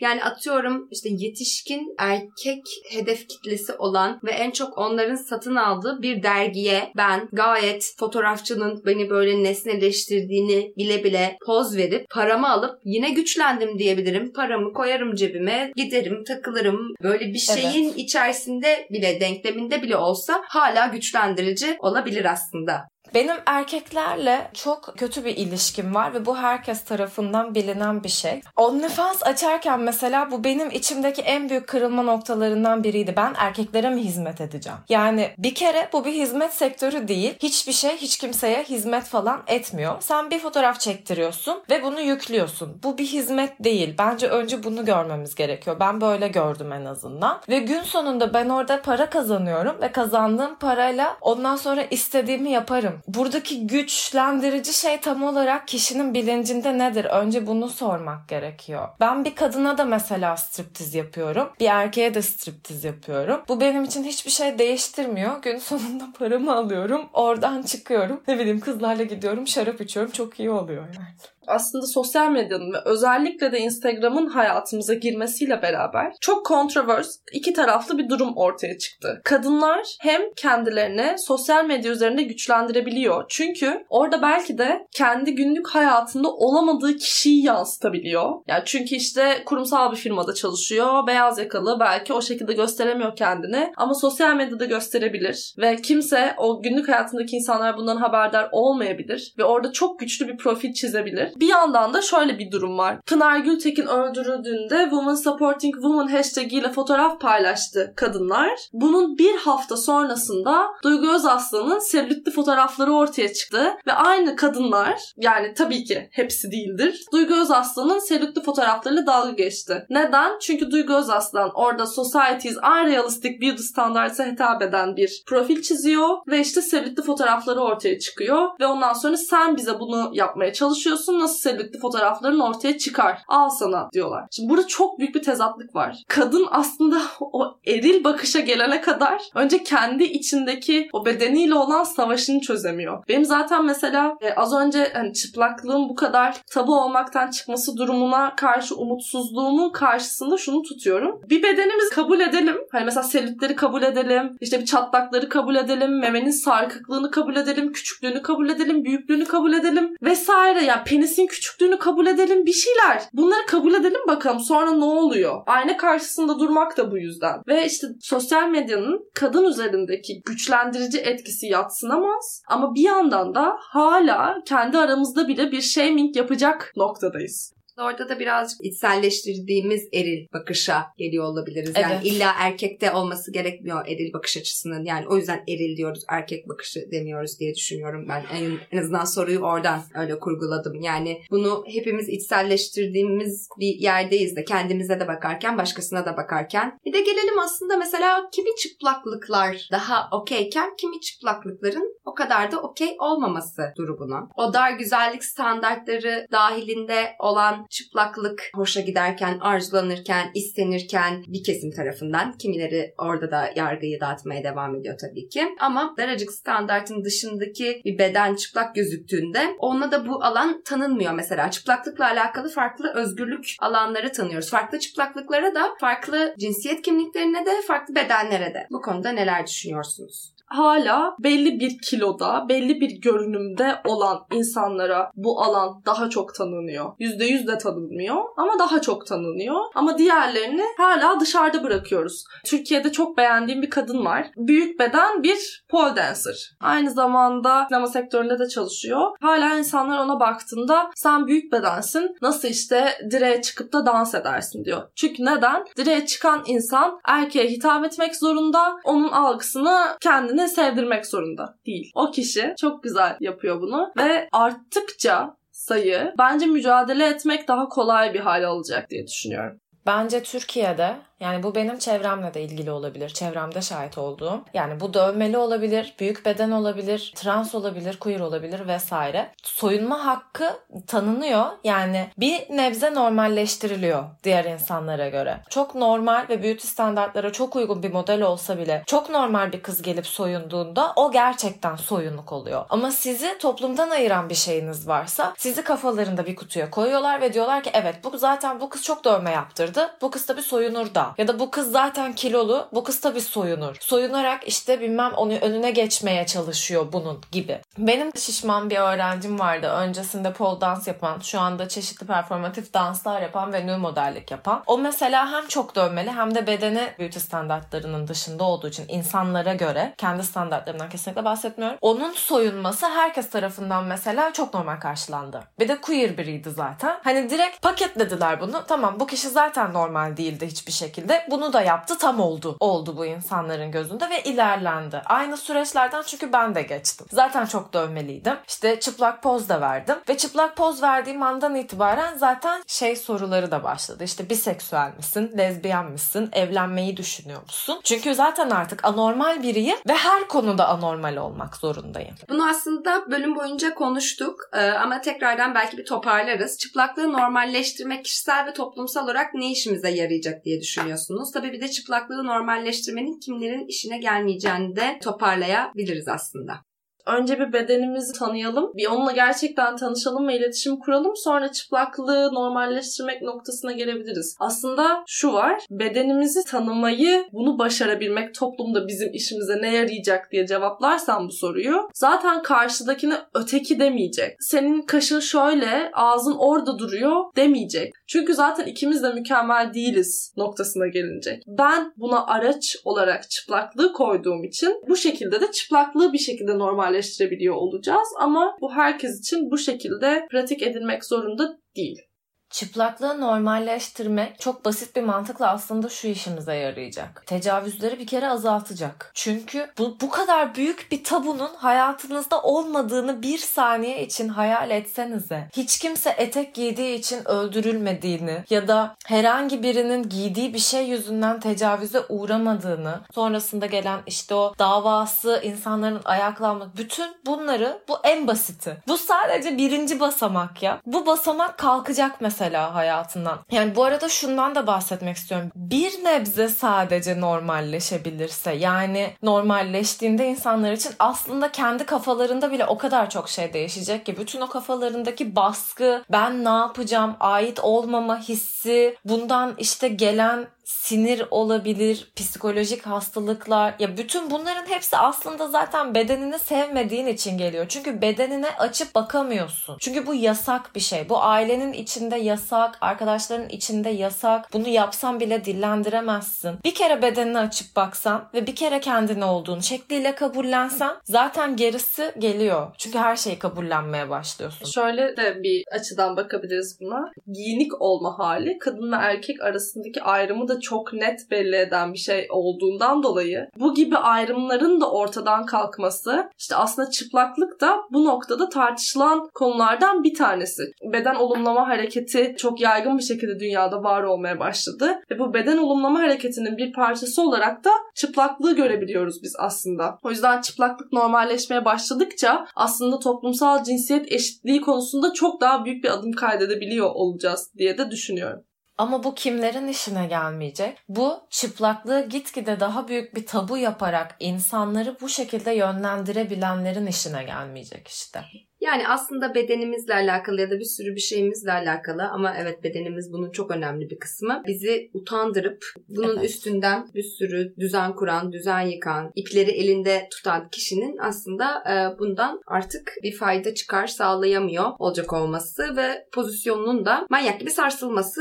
Yani atıyorum işte yetişkin erkek hedef kitlesi olan ve en çok onların satın aldığı bir dergiye ben gayet fotoğrafçının beni böyle nesneleştirdiğini bile bile poz verip paramı alıp yine güçlendim diyebilirim. Paramı koyarım cebime, giderim, takılırım. Böyle bir şeyin içerisinde bile, denkleminde bile olsa hala güçlendirici olabilir aslında. Benim erkeklerle çok kötü bir ilişkim var ve bu herkes tarafından bilinen bir şey. OnlyFans açarken mesela bu benim içimdeki en büyük kırılma noktalarından biriydi. Ben erkeklere mi hizmet edeceğim? Yani bir kere bu bir hizmet sektörü değil. Hiçbir şey hiç kimseye hizmet falan etmiyor. Sen bir fotoğraf çektiriyorsun ve bunu yüklüyorsun. Bu bir hizmet değil. Bence önce bunu görmemiz gerekiyor. Ben böyle gördüm en azından. Ve gün sonunda ben orada para kazanıyorum ve kazandığım parayla ondan sonra istediğimi yaparım. Düşünüyorum. Buradaki güçlendirici şey tam olarak kişinin bilincinde nedir? Önce bunu sormak gerekiyor. Ben bir kadına da mesela striptiz yapıyorum. Bir erkeğe de striptiz yapıyorum. Bu benim için hiçbir şey değiştirmiyor. Gün sonunda paramı alıyorum. Oradan çıkıyorum. Ne bileyim kızlarla gidiyorum. Şarap içiyorum. Çok iyi oluyor yani aslında sosyal medyanın ve özellikle de Instagram'ın hayatımıza girmesiyle beraber çok kontrovers, iki taraflı bir durum ortaya çıktı. Kadınlar hem kendilerini sosyal medya üzerinde güçlendirebiliyor. Çünkü orada belki de kendi günlük hayatında olamadığı kişiyi yansıtabiliyor. Yani çünkü işte kurumsal bir firmada çalışıyor, beyaz yakalı belki o şekilde gösteremiyor kendini ama sosyal medyada gösterebilir ve kimse o günlük hayatındaki insanlar bundan haberdar olmayabilir ve orada çok güçlü bir profil çizebilir. Bir yandan da şöyle bir durum var. Pınar Gültekin öldürüldüğünde Women Supporting Women hashtag ile fotoğraf paylaştı kadınlar. Bunun bir hafta sonrasında Duygu Özaslan'ın selülitli fotoğrafları ortaya çıktı ve aynı kadınlar yani tabii ki hepsi değildir. Duygu Özaslan'ın selülitli fotoğraflarıyla dalga geçti. Neden? Çünkü Duygu Özaslan orada Society's Unrealistic Beauty Standards'a hitap eden bir profil çiziyor ve işte selülitli fotoğrafları ortaya çıkıyor ve ondan sonra sen bize bunu yapmaya çalışıyorsun nasıl selülitli fotoğrafların ortaya çıkar. Al sana diyorlar. Şimdi burada çok büyük bir tezatlık var. Kadın aslında [LAUGHS] o eril bakışa gelene kadar önce kendi içindeki o bedeniyle olan savaşını çözemiyor. Benim zaten mesela e, az önce hani çıplaklığın bu kadar tabu olmaktan çıkması durumuna karşı umutsuzluğumun karşısında şunu tutuyorum. Bir bedenimizi kabul edelim. Hani mesela selülitleri kabul edelim. İşte bir çatlakları kabul edelim. Memenin sarkıklığını kabul edelim. Küçüklüğünü kabul edelim. Büyüklüğünü kabul edelim. Vesaire. Yani penis penisin küçüklüğünü kabul edelim bir şeyler. Bunları kabul edelim bakalım sonra ne oluyor? Ayna karşısında durmak da bu yüzden. Ve işte sosyal medyanın kadın üzerindeki güçlendirici etkisi yatsınamaz. Ama bir yandan da hala kendi aramızda bile bir shaming yapacak noktadayız. Orada da birazcık içselleştirdiğimiz eril bakışa geliyor olabiliriz. Yani evet. illa erkekte olması gerekmiyor eril bakış açısının. Yani o yüzden eril diyoruz, erkek bakışı demiyoruz diye düşünüyorum ben. En, en azından soruyu oradan öyle kurguladım. Yani bunu hepimiz içselleştirdiğimiz bir yerdeyiz de kendimize de bakarken, başkasına da bakarken. Bir de gelelim aslında mesela kimi çıplaklıklar daha okeyken kimi çıplaklıkların o kadar da okey olmaması durumuna. O dar güzellik standartları dahilinde olan çıplaklık hoşa giderken, arzulanırken, istenirken bir kesim tarafından kimileri orada da yargıyı dağıtmaya devam ediyor tabii ki. Ama daracık standartın dışındaki bir beden çıplak gözüktüğünde ona da bu alan tanınmıyor mesela. Çıplaklıkla alakalı farklı özgürlük alanları tanıyoruz. Farklı çıplaklıklara da farklı cinsiyet kimliklerine de farklı bedenlere de. Bu konuda neler düşünüyorsunuz? Hala belli bir kiloda, belli bir görünümde olan insanlara bu alan daha çok tanınıyor. %100 de tanınmıyor ama daha çok tanınıyor. Ama diğerlerini hala dışarıda bırakıyoruz. Türkiye'de çok beğendiğim bir kadın var. Büyük beden bir pole dancer. Aynı zamanda sinema sektöründe de çalışıyor. Hala insanlar ona baktığında sen büyük bedensin. Nasıl işte direğe çıkıp da dans edersin diyor. Çünkü neden? Direğe çıkan insan erkeğe hitap etmek zorunda. Onun algısını kendine kendine sevdirmek zorunda değil. O kişi çok güzel yapıyor bunu ve arttıkça sayı bence mücadele etmek daha kolay bir hale alacak diye düşünüyorum. Bence Türkiye'de yani bu benim çevremle de ilgili olabilir. Çevremde şahit olduğum. Yani bu dövmeli olabilir, büyük beden olabilir, trans olabilir, queer olabilir vesaire. Soyunma hakkı tanınıyor. Yani bir nebze normalleştiriliyor diğer insanlara göre. Çok normal ve beauty standartlara çok uygun bir model olsa bile çok normal bir kız gelip soyunduğunda o gerçekten soyunluk oluyor. Ama sizi toplumdan ayıran bir şeyiniz varsa sizi kafalarında bir kutuya koyuyorlar ve diyorlar ki evet bu zaten bu kız çok dövme yaptırdı. Bu kız da bir soyunur da ya da bu kız zaten kilolu. Bu kız tabii soyunur. Soyunarak işte bilmem onu önüne geçmeye çalışıyor bunun gibi. Benim şişman bir öğrencim vardı. Öncesinde pole dans yapan, şu anda çeşitli performatif danslar yapan ve nü modellik yapan. O mesela hem çok dönmeli hem de bedeni beauty standartlarının dışında olduğu için insanlara göre kendi standartlarından kesinlikle bahsetmiyorum. Onun soyunması herkes tarafından mesela çok normal karşılandı. Bir de queer biriydi zaten. Hani direkt paketlediler bunu. Tamam bu kişi zaten normal değildi hiçbir şekilde şekilde bunu da yaptı tam oldu. Oldu bu insanların gözünde ve ilerlendi. Aynı süreçlerden çünkü ben de geçtim. Zaten çok dövmeliydim. İşte çıplak poz da verdim ve çıplak poz verdiğim andan itibaren zaten şey soruları da başladı. İşte biseksüel misin, lezbiyen misin, evlenmeyi düşünüyor musun? Çünkü zaten artık anormal biriyim ve her konuda anormal olmak zorundayım. Bunu aslında bölüm boyunca konuştuk Ee, ama tekrardan belki bir toparlarız. Çıplaklığı normalleştirmek kişisel ve toplumsal olarak ne işimize yarayacak diye düşünüyorsunuz? Tabii bir de çıplaklığı normalleştirmenin kimlerin işine gelmeyeceğini de toparlayabiliriz aslında. Önce bir bedenimizi tanıyalım. Bir onunla gerçekten tanışalım ve iletişim kuralım. Sonra çıplaklığı normalleştirmek noktasına gelebiliriz. Aslında şu var. Bedenimizi tanımayı, bunu başarabilmek toplumda bizim işimize ne yarayacak diye cevaplarsan bu soruyu zaten karşıdakine öteki demeyecek. Senin kaşın şöyle, ağzın orada duruyor demeyecek. Çünkü zaten ikimiz de mükemmel değiliz noktasına gelinecek. Ben buna araç olarak çıplaklığı koyduğum için bu şekilde de çıplaklığı bir şekilde normalleştirebiliyor olacağız ama bu herkes için bu şekilde pratik edilmek zorunda değil. Çıplaklığı normalleştirmek çok basit bir mantıkla aslında şu işimize yarayacak. Tecavüzleri bir kere azaltacak. Çünkü bu, bu kadar büyük bir tabunun hayatınızda olmadığını bir saniye için hayal etsenize. Hiç kimse etek giydiği için öldürülmediğini ya da herhangi birinin giydiği bir şey yüzünden tecavüze uğramadığını, sonrasında gelen işte o davası, insanların ayaklanması, bütün bunları bu en basiti. Bu sadece birinci basamak ya. Bu basamak kalkacak mesela mesela hayatından. Yani bu arada şundan da bahsetmek istiyorum. Bir nebze sadece normalleşebilirse yani normalleştiğinde insanlar için aslında kendi kafalarında bile o kadar çok şey değişecek ki bütün o kafalarındaki baskı, ben ne yapacağım, ait olmama hissi, bundan işte gelen sinir olabilir, psikolojik hastalıklar ya bütün bunların hepsi aslında zaten bedenini sevmediğin için geliyor. Çünkü bedenine açıp bakamıyorsun. Çünkü bu yasak bir şey. Bu ailenin içinde yasak, arkadaşların içinde yasak. Bunu yapsan bile dillendiremezsin. Bir kere bedenini açıp baksan ve bir kere kendini olduğun şekliyle kabullensen zaten gerisi geliyor. Çünkü her şeyi kabullenmeye başlıyorsun. Şöyle de bir açıdan bakabiliriz buna. Giyinik olma hali kadın ve erkek arasındaki ayrımı da çok net belli eden bir şey olduğundan dolayı bu gibi ayrımların da ortadan kalkması işte aslında çıplaklık da bu noktada tartışılan konulardan bir tanesi. Beden olumlama hareketi çok yaygın bir şekilde dünyada var olmaya başladı ve bu beden olumlama hareketinin bir parçası olarak da çıplaklığı görebiliyoruz biz aslında. O yüzden çıplaklık normalleşmeye başladıkça aslında toplumsal cinsiyet eşitliği konusunda çok daha büyük bir adım kaydedebiliyor olacağız diye de düşünüyorum. Ama bu kimlerin işine gelmeyecek? Bu çıplaklığı gitgide daha büyük bir tabu yaparak insanları bu şekilde yönlendirebilenlerin işine gelmeyecek işte. Yani aslında bedenimizle alakalı ya da bir sürü bir şeyimizle alakalı ama evet bedenimiz bunun çok önemli bir kısmı. Bizi utandırıp bunun Evet. üstünden bir sürü düzen kuran, düzen yıkan, ipleri elinde tutan kişinin aslında e, bundan artık bir fayda çıkar sağlayamıyor olacak olması ve pozisyonunun da manyak gibi sarsılması,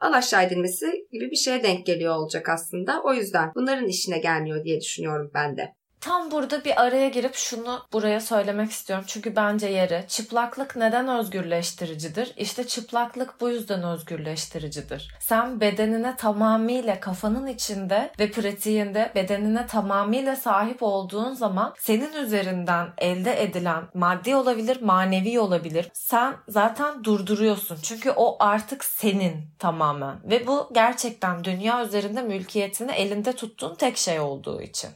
alaşağı edilmesi gibi bir şeye denk geliyor olacak aslında. O yüzden bunların işine gelmiyor diye düşünüyorum ben de. Tam burada bir araya girip şunu buraya söylemek istiyorum. Çünkü bence yeri çıplaklık neden özgürleştiricidir? İşte çıplaklık bu yüzden özgürleştiricidir. Sen bedenine tamamıyla kafanın içinde ve pratiğinde bedenine tamamıyla sahip olduğun zaman senin üzerinden elde edilen maddi olabilir, manevi olabilir. Sen zaten durduruyorsun. Çünkü o artık senin tamamen. Ve bu gerçekten dünya üzerinde mülkiyetini elinde tuttuğun tek şey olduğu için.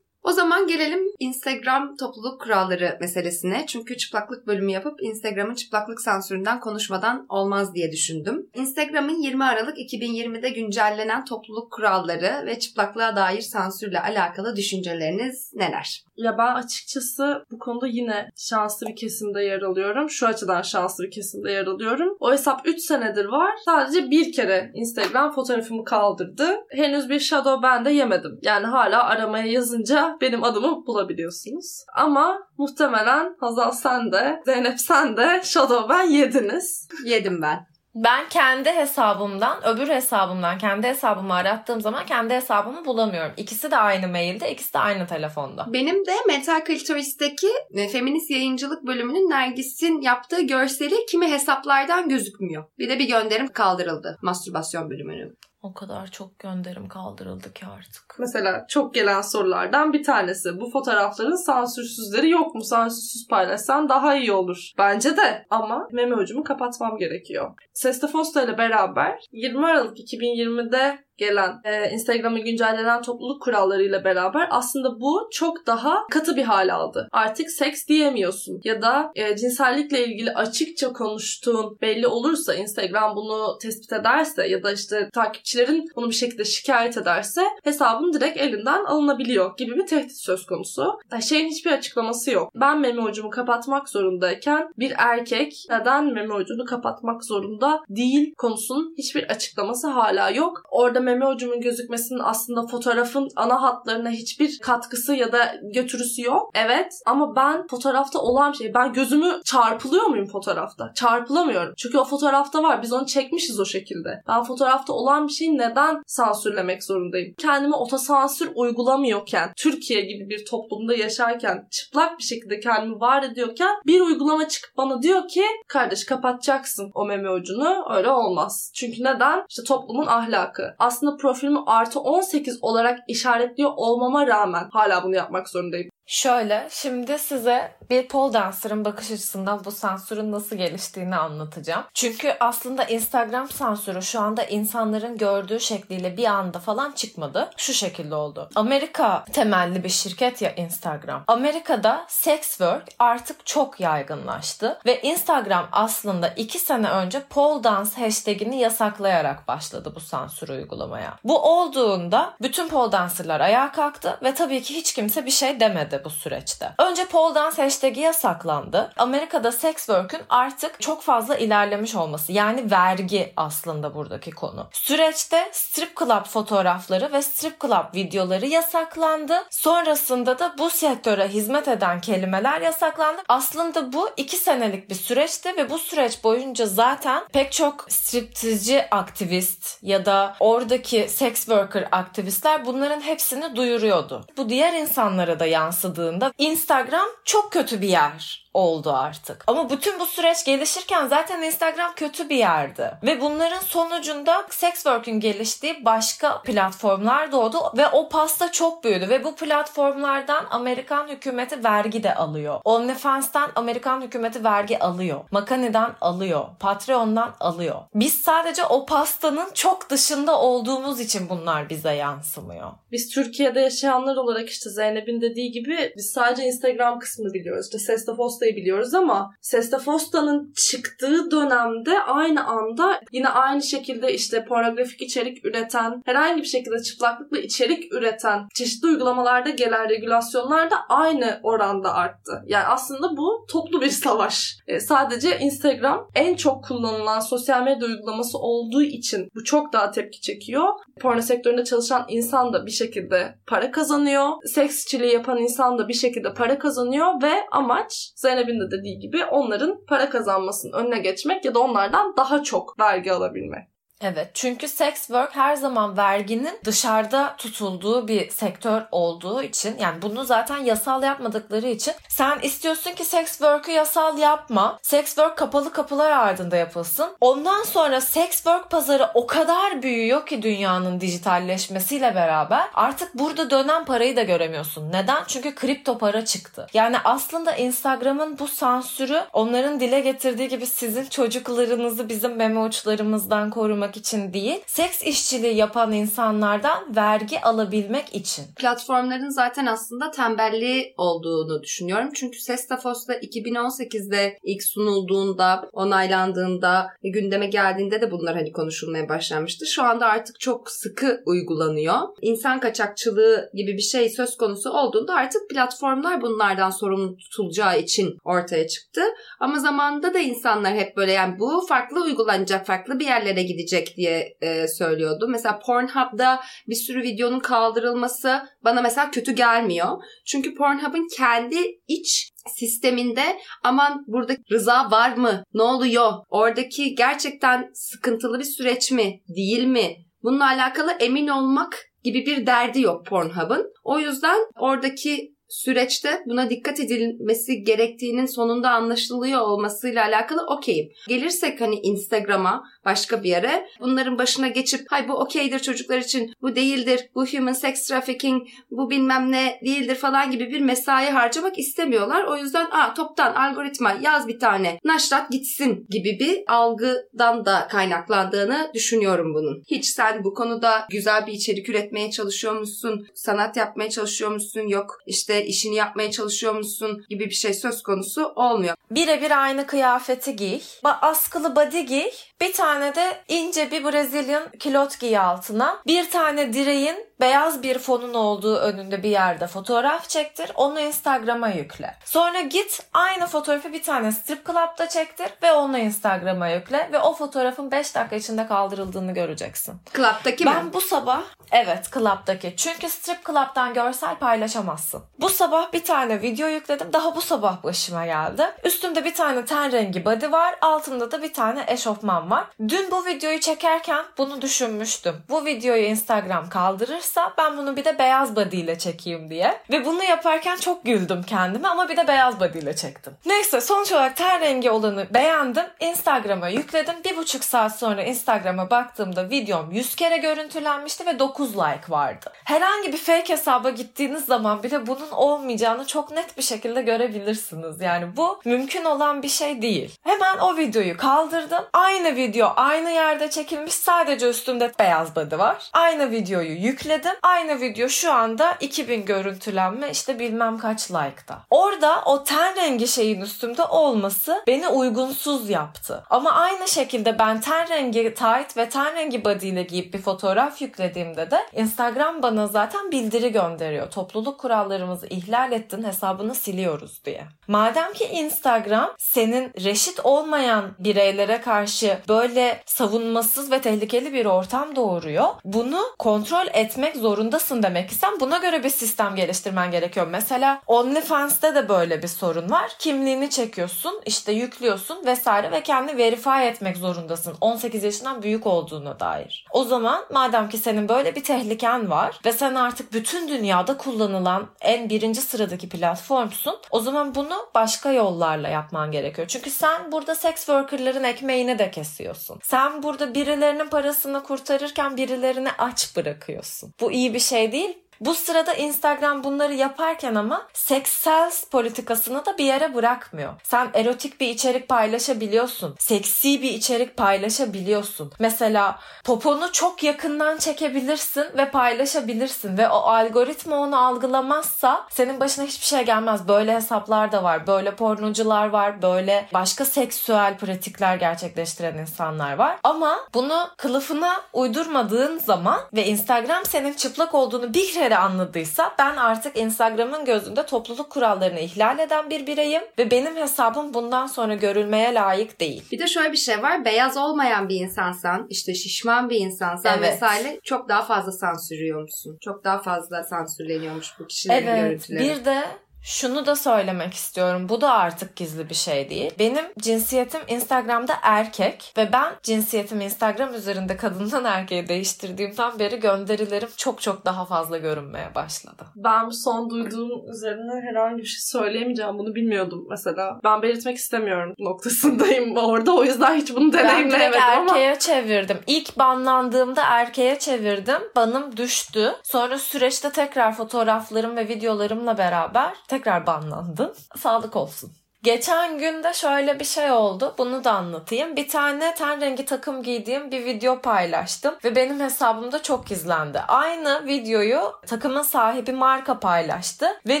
O zaman gelelim Instagram topluluk kuralları meselesine. Çünkü çıplaklık bölümü yapıp Instagram'ın çıplaklık sansüründen konuşmadan olmaz diye düşündüm. Instagram'ın 20 Aralık 2020'de güncellenen topluluk kuralları ve çıplaklığa dair sansürle alakalı düşünceleriniz neler? Ya ben açıkçası bu konuda yine şanslı bir kesimde yer alıyorum. Şu açıdan şanslı bir kesimde yer alıyorum. O hesap 3 senedir var. Sadece bir kere Instagram fotoğrafımı kaldırdı. Henüz bir shadow ban de yemedim. Yani hala aramaya yazınca benim adımı bulabiliyorsunuz. Ama muhtemelen Hazal sen de, Zeynep sen de shadow ban yediniz. Yedim ben. Ben kendi hesabımdan, öbür hesabımdan kendi hesabımı arattığım zaman kendi hesabımı bulamıyorum. İkisi de aynı mailde, ikisi de aynı telefonda. Benim de Mental Clitoris'teki e, feminist yayıncılık bölümünün Nergis'in yaptığı görseli kimi hesaplardan gözükmüyor. Bir de bir gönderim kaldırıldı mastürbasyon bölümünün. O kadar çok gönderim kaldırıldı ki artık. Mesela çok gelen sorulardan bir tanesi. Bu fotoğrafların sansürsüzleri yok mu? Sansürsüz paylaşsan daha iyi olur. Bence de ama meme ucumu kapatmam gerekiyor. Seste Fosta ile beraber 20 Aralık 2020'de gelen e, Instagram'ı güncellenen topluluk kurallarıyla beraber aslında bu çok daha katı bir hal aldı. Artık seks diyemiyorsun ya da e, cinsellikle ilgili açıkça konuştuğun belli olursa Instagram bunu tespit ederse ya da işte takipçilerin bunu bir şekilde şikayet ederse hesabın direkt elinden alınabiliyor gibi bir tehdit söz konusu. Yani şeyin hiçbir açıklaması yok. Ben meme ucumu kapatmak zorundayken bir erkek neden meme ucunu kapatmak zorunda değil konusunun hiçbir açıklaması hala yok. Orada meme ucumun gözükmesinin aslında fotoğrafın ana hatlarına hiçbir katkısı ya da götürüsü yok. Evet ama ben fotoğrafta olan şey ben gözümü çarpılıyor muyum fotoğrafta? Çarpılamıyorum. Çünkü o fotoğrafta var. Biz onu çekmişiz o şekilde. Ben fotoğrafta olan bir şeyi neden sansürlemek zorundayım? Kendime otosansür uygulamıyorken, Türkiye gibi bir toplumda yaşarken, çıplak bir şekilde kendimi var ediyorken bir uygulama çıkıp bana diyor ki kardeş kapatacaksın o meme ucunu. Öyle olmaz. Çünkü neden? İşte toplumun ahlakı. Aslında profilimi artı 18 olarak işaretliyor olmama rağmen hala bunu yapmak zorundayım. Şöyle, şimdi size bir pole dancer'ın bakış açısından bu sansürün nasıl geliştiğini anlatacağım. Çünkü aslında Instagram sansürü şu anda insanların gördüğü şekliyle bir anda falan çıkmadı. Şu şekilde oldu. Amerika temelli bir şirket ya Instagram. Amerika'da sex work artık çok yaygınlaştı ve Instagram aslında iki sene önce pole dance hashtagini yasaklayarak başladı bu sansür uygulamaya. Bu olduğunda bütün pole dancer'lar ayağa kalktı ve tabii ki hiç kimse bir şey demedi bu süreçte. Önce pole dance hashtag'i yasaklandı. Amerika'da sex work'ün artık çok fazla ilerlemiş olması yani vergi aslında buradaki konu. Süreçte strip club fotoğrafları ve strip club videoları yasaklandı. Sonrasında da bu sektöre hizmet eden kelimeler yasaklandı. Aslında bu iki senelik bir süreçti ve bu süreç boyunca zaten pek çok striptizci aktivist ya da oradaki sex worker aktivistler bunların hepsini duyuruyordu. Bu diğer insanlara da yansıdığında Instagram çok kötü bir yer oldu artık. Ama bütün bu süreç gelişirken zaten Instagram kötü bir yerdi. Ve bunların sonucunda sex work'ün geliştiği başka platformlar doğdu ve o pasta çok büyüdü ve bu platformlardan Amerikan hükümeti vergi de alıyor. OnlyFans'tan Amerikan hükümeti vergi alıyor. Makani'den alıyor. Patreon'dan alıyor. Biz sadece o pastanın çok dışında olduğumuz için bunlar bize yansımıyor. Biz Türkiye'de yaşayanlar olarak işte Zeynep'in dediği gibi biz sadece Instagram kısmını biliyoruz. İşte Sesta Fosta'yı biliyoruz ama Sesta Fosta'nın çıktığı dönemde aynı anda yine aynı şekilde işte pornografik içerik üreten, herhangi bir şekilde çıplaklıkla içerik üreten çeşitli uygulamalarda gelen regülasyonlar da aynı oranda arttı. Yani aslında bu toplu bir savaş. E, sadece Instagram en çok kullanılan sosyal medya uygulaması olduğu için bu çok daha tepki çekiyor. Porno sektöründe çalışan insan da bir şekilde para kazanıyor. Seks işçiliği yapan insan da bir şekilde para kazanıyor ve amaç Zeynep'in de dediği gibi onların para kazanmasının önüne geçmek ya da onlardan daha çok vergi alabilmek. Evet çünkü sex work her zaman verginin dışarıda tutulduğu bir sektör olduğu için yani bunu zaten yasal yapmadıkları için sen istiyorsun ki sex work'ü yasal yapma. Sex work kapalı kapılar ardında yapılsın. Ondan sonra sex work pazarı o kadar büyüyor ki dünyanın dijitalleşmesiyle beraber artık burada dönen parayı da göremiyorsun. Neden? Çünkü kripto para çıktı. Yani aslında Instagram'ın bu sansürü onların dile getirdiği gibi sizin çocuklarınızı bizim meme uçlarımızdan korumak için değil, seks işçiliği yapan insanlardan vergi alabilmek için. Platformların zaten aslında tembelliği olduğunu düşünüyorum. Çünkü Sestafos'ta 2018'de ilk sunulduğunda, onaylandığında, gündeme geldiğinde de bunlar hani konuşulmaya başlanmıştı. Şu anda artık çok sıkı uygulanıyor. İnsan kaçakçılığı gibi bir şey söz konusu olduğunda artık platformlar bunlardan sorumlu tutulacağı için ortaya çıktı. Ama zamanında da insanlar hep böyle yani bu farklı uygulanacak, farklı bir yerlere gidecek diye e, söylüyordu. Mesela Pornhub'da bir sürü videonun kaldırılması bana mesela kötü gelmiyor. Çünkü Pornhub'ın kendi iç sisteminde aman burada rıza var mı? Ne oluyor? Oradaki gerçekten sıkıntılı bir süreç mi? Değil mi? Bununla alakalı emin olmak gibi bir derdi yok Pornhub'ın. O yüzden oradaki süreçte buna dikkat edilmesi gerektiğinin sonunda anlaşılıyor olmasıyla alakalı okeyim. Gelirsek hani Instagram'a başka bir yere. Bunların başına geçip hay bu okeydir çocuklar için, bu değildir, bu human sex trafficking, bu bilmem ne değildir falan gibi bir mesai harcamak istemiyorlar. O yüzden Aa, toptan algoritma yaz bir tane naşrat gitsin gibi bir algıdan da kaynaklandığını düşünüyorum bunun. Hiç sen bu konuda güzel bir içerik üretmeye çalışıyor musun? Sanat yapmaya çalışıyor musun? Yok işte işini yapmaya çalışıyor musun? Gibi bir şey söz konusu olmuyor. Birebir aynı kıyafeti giy. Askılı body giy. Bir tane de ince bir Brazilian kilot giy altına. Bir tane direğin beyaz bir fonun olduğu önünde bir yerde fotoğraf çektir. Onu Instagram'a yükle. Sonra git aynı fotoğrafı bir tane strip club'da çektir ve onu Instagram'a yükle ve o fotoğrafın 5 dakika içinde kaldırıldığını göreceksin. Club'daki Ben mi? bu sabah evet club'daki çünkü strip club'dan görsel paylaşamazsın. Bu sabah bir tane video yükledim. Daha bu sabah başıma geldi. Üstümde bir tane ten rengi body var. Altımda da bir tane eşofman var. Dün bu videoyu çekerken bunu düşünmüştüm. Bu videoyu Instagram kaldırırsa ben bunu bir de beyaz body ile çekeyim diye. Ve bunu yaparken çok güldüm kendime ama bir de beyaz body ile çektim. Neyse sonuç olarak ten rengi olanı beğendim. Instagram'a yükledim. Bir buçuk saat sonra Instagram'a baktığımda videom 100 kere görüntülenmişti ve 9 like vardı. Herhangi bir fake hesaba gittiğiniz zaman bile bunun olmayacağını çok net bir şekilde görebilirsiniz. Yani bu mümkün olan bir şey değil. Hemen o videoyu kaldırdım. Aynı video aynı yerde çekilmiş sadece üstünde beyaz body var. Aynı videoyu yükledim. Aynı video şu anda 2000 görüntülenme işte bilmem kaç like'da. Orada o ten rengi şeyin üstümde olması beni uygunsuz yaptı. Ama aynı şekilde ben ten rengi tight ve ten rengi body ile giyip bir fotoğraf yüklediğimde de Instagram bana zaten bildiri gönderiyor. Topluluk kurallarımızı ihlal ettin hesabını siliyoruz diye. Madem ki Instagram senin reşit olmayan bireylere karşı böyle savunmasız ve tehlikeli bir ortam doğuruyor. Bunu kontrol etmek zorundasın demek ki sen buna göre bir sistem geliştirmen gerekiyor. Mesela OnlyFans'te de böyle bir sorun var. Kimliğini çekiyorsun, işte yüklüyorsun vesaire ve kendi verify etmek zorundasın. 18 yaşından büyük olduğuna dair. O zaman madem ki senin böyle bir tehliken var ve sen artık bütün dünyada kullanılan en birinci sıradaki platformsun. O zaman bunu başka yollarla yapman gerekiyor. Çünkü sen burada sex worker'ların ekmeğini de kesiyorsun. Sen burada birilerinin parasını kurtarırken birilerini aç bırakıyorsun. Bu iyi bir şey değil. Bu sırada Instagram bunları yaparken ama seksel politikasını da bir yere bırakmıyor. Sen erotik bir içerik paylaşabiliyorsun. Seksi bir içerik paylaşabiliyorsun. Mesela poponu çok yakından çekebilirsin ve paylaşabilirsin ve o algoritma onu algılamazsa senin başına hiçbir şey gelmez. Böyle hesaplar da var. Böyle pornocular var. Böyle başka seksüel pratikler gerçekleştiren insanlar var. Ama bunu kılıfına uydurmadığın zaman ve Instagram senin çıplak olduğunu bir kere anladıysa ben artık Instagram'ın gözünde topluluk kurallarını ihlal eden bir bireyim ve benim hesabım bundan sonra görülmeye layık değil. Bir de şöyle bir şey var. Beyaz olmayan bir insansan, işte şişman bir insansan Evet. vesaire çok daha fazla sansürüyormuşsun. Çok daha fazla sansürleniyormuş bu kişilerin Evet görüntüleri. bir de şunu da söylemek istiyorum. Bu da artık gizli bir şey değil. Benim cinsiyetim Instagram'da erkek ve ben cinsiyetimi Instagram üzerinde kadından erkeğe değiştirdiğimden beri gönderilerim çok çok daha fazla görünmeye başladı. Ben son duyduğum üzerine herhangi bir şey söyleyemeyeceğim. Bunu bilmiyordum mesela. Ben belirtmek istemiyorum noktasındayım [LAUGHS] orada. O yüzden hiç bunu Ben deneyimleyemedim ama. erkeğe çevirdim. İlk banlandığımda erkeğe çevirdim. Banım düştü. Sonra süreçte tekrar fotoğraflarım ve videolarımla beraber tekrar banlandım. Sağlık olsun. Geçen gün de şöyle bir şey oldu. Bunu da anlatayım. Bir tane ten rengi takım giydiğim bir video paylaştım ve benim hesabımda çok izlendi. Aynı videoyu takımın sahibi marka paylaştı ve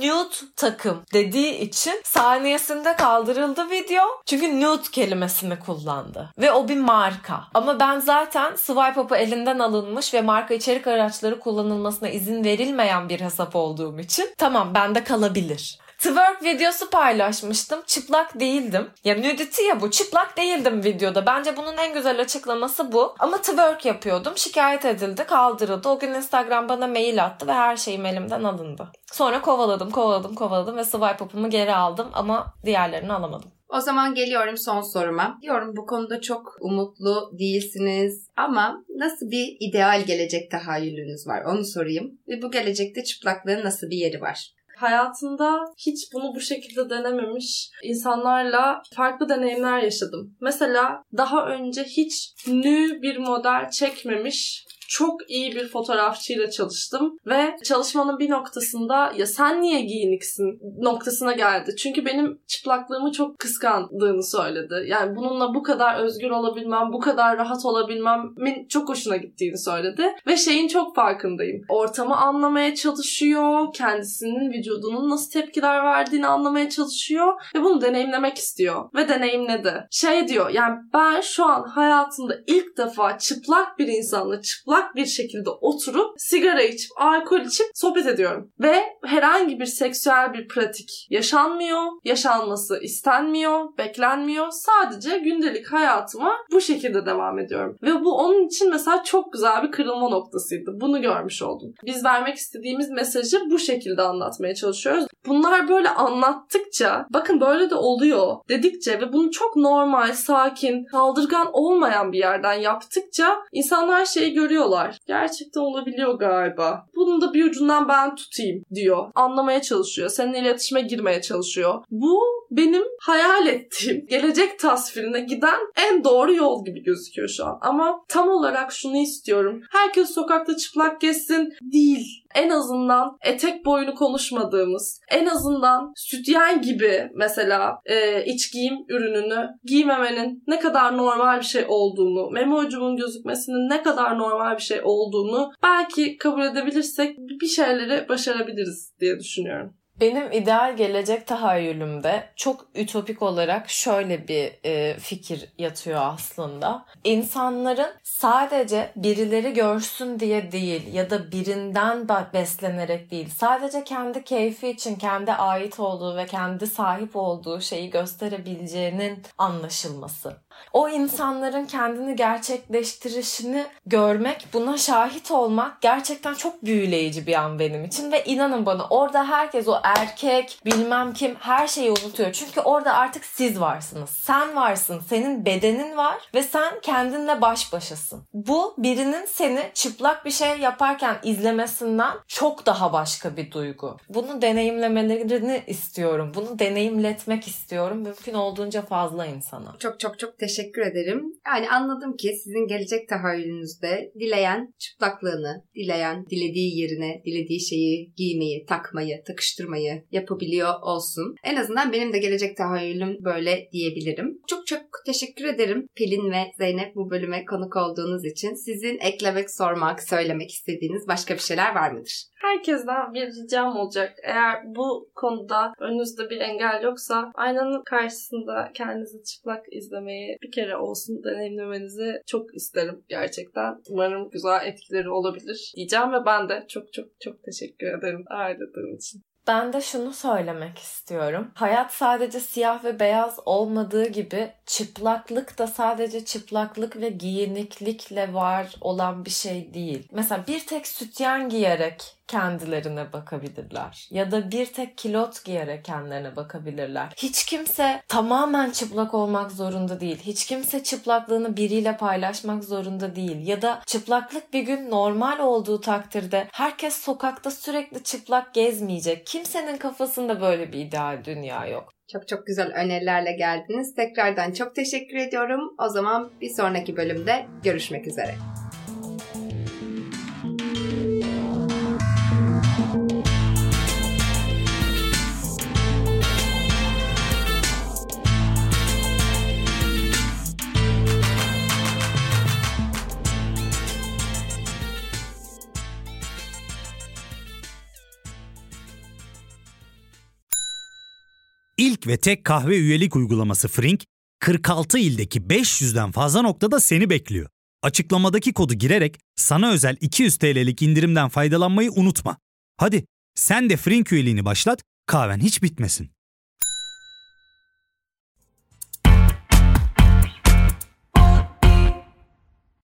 nude takım dediği için saniyesinde kaldırıldı video. Çünkü nude kelimesini kullandı. Ve o bir marka. Ama ben zaten swipe up'ı elinden alınmış ve marka içerik araçları kullanılmasına izin verilmeyen bir hesap olduğum için tamam bende kalabilir. Twerk videosu paylaşmıştım. Çıplak değildim. Ya nudity ya bu. Çıplak değildim videoda. Bence bunun en güzel açıklaması bu. Ama twerk yapıyordum. Şikayet edildi, kaldırıldı. O gün Instagram bana mail attı ve her şeyim elimden alındı. Sonra kovaladım, kovaladım, kovaladım ve swipe up'ımı geri aldım ama diğerlerini alamadım. O zaman geliyorum son soruma. Diyorum bu konuda çok umutlu değilsiniz ama nasıl bir ideal gelecek tahayyülünüz var onu sorayım. Ve bu gelecekte çıplaklığın nasıl bir yeri var? Hayatında hiç bunu bu şekilde denememiş insanlarla farklı deneyimler yaşadım. Mesela daha önce hiç nü bir model çekmemiş çok iyi bir fotoğrafçıyla çalıştım ve çalışmanın bir noktasında ya sen niye giyiniksin noktasına geldi. Çünkü benim çıplaklığımı çok kıskandığını söyledi. Yani bununla bu kadar özgür olabilmem, bu kadar rahat olabilmemin çok hoşuna gittiğini söyledi. Ve şeyin çok farkındayım. Ortamı anlamaya çalışıyor, kendisinin vücudunun nasıl tepkiler verdiğini anlamaya çalışıyor ve bunu deneyimlemek istiyor. Ve deneyimledi. Şey diyor yani ben şu an hayatımda ilk defa çıplak bir insanla çıplak rahat bir şekilde oturup sigara içip, alkol içip sohbet ediyorum. Ve herhangi bir seksüel bir pratik yaşanmıyor, yaşanması istenmiyor, beklenmiyor. Sadece gündelik hayatıma bu şekilde devam ediyorum. Ve bu onun için mesela çok güzel bir kırılma noktasıydı. Bunu görmüş oldum. Biz vermek istediğimiz mesajı bu şekilde anlatmaya çalışıyoruz. Bunlar böyle anlattıkça, bakın böyle de oluyor dedikçe ve bunu çok normal, sakin, saldırgan olmayan bir yerden yaptıkça insanlar şeyi görüyorlar yapıyorlar. Gerçekten olabiliyor galiba. Bunun da bir ucundan ben tutayım diyor. Anlamaya çalışıyor. Seninle iletişime girmeye çalışıyor. Bu benim hayal ettiğim [LAUGHS] gelecek tasvirine giden en doğru yol gibi gözüküyor şu an. Ama tam olarak şunu istiyorum. Herkes sokakta çıplak gezsin değil en azından etek boyunu konuşmadığımız, en azından sütyen gibi mesela e, iç giyim ürününü giymemenin ne kadar normal bir şey olduğunu, meme ucumun gözükmesinin ne kadar normal bir şey olduğunu belki kabul edebilirsek bir şeyleri başarabiliriz diye düşünüyorum. Benim ideal gelecek tahayyülümde çok ütopik olarak şöyle bir e, fikir yatıyor aslında. İnsanların sadece birileri görsün diye değil ya da birinden beslenerek değil, sadece kendi keyfi için kendi ait olduğu ve kendi sahip olduğu şeyi gösterebileceğinin anlaşılması. O insanların kendini gerçekleştirişini görmek, buna şahit olmak gerçekten çok büyüleyici bir an benim için ve inanın bana orada herkes o erkek, bilmem kim her şeyi unutuyor. Çünkü orada artık siz varsınız. Sen varsın, senin bedenin var ve sen kendinle baş başasın. Bu birinin seni çıplak bir şey yaparken izlemesinden çok daha başka bir duygu. Bunu deneyimlemelerini istiyorum. Bunu deneyimletmek istiyorum. Mümkün olduğunca fazla insana. Çok çok çok teşekkür ederim. Yani anladım ki sizin gelecek tahayyülünüzde dileyen çıplaklığını, dileyen dilediği yerine, dilediği şeyi giymeyi, takmayı, takıştırmayı yapabiliyor olsun. En azından benim de gelecek tahayyülüm böyle diyebilirim. Çok çok teşekkür ederim Pelin ve Zeynep bu bölüme konuk olduğunuz için. Sizin eklemek, sormak, söylemek istediğiniz başka bir şeyler var mıdır? Herkesten bir ricam olacak. Eğer bu konuda önünüzde bir engel yoksa aynanın karşısında kendinizi çıplak izlemeyi bir kere olsun deneyimlemenizi çok isterim gerçekten. Umarım güzel etkileri olabilir diyeceğim ve ben de çok çok çok teşekkür ederim ağırladığın için. Ben de şunu söylemek istiyorum. Hayat sadece siyah ve beyaz olmadığı gibi çıplaklık da sadece çıplaklık ve giyiniklikle var olan bir şey değil. Mesela bir tek sütyen giyerek kendilerine bakabilirler. Ya da bir tek kilot giyerek kendilerine bakabilirler. Hiç kimse tamamen çıplak olmak zorunda değil. Hiç kimse çıplaklığını biriyle paylaşmak zorunda değil. Ya da çıplaklık bir gün normal olduğu takdirde herkes sokakta sürekli çıplak gezmeyecek. Kimsenin kafasında böyle bir ideal dünya yok. Çok çok güzel önerilerle geldiniz. Tekrardan çok teşekkür ediyorum. O zaman bir sonraki bölümde görüşmek üzere. İlk ve tek kahve üyelik uygulaması Frink, 46 ildeki 500'den fazla noktada seni bekliyor. Açıklamadaki kodu girerek sana özel 200 TL'lik indirimden faydalanmayı unutma. Hadi sen de Frink üyeliğini başlat, kahven hiç bitmesin.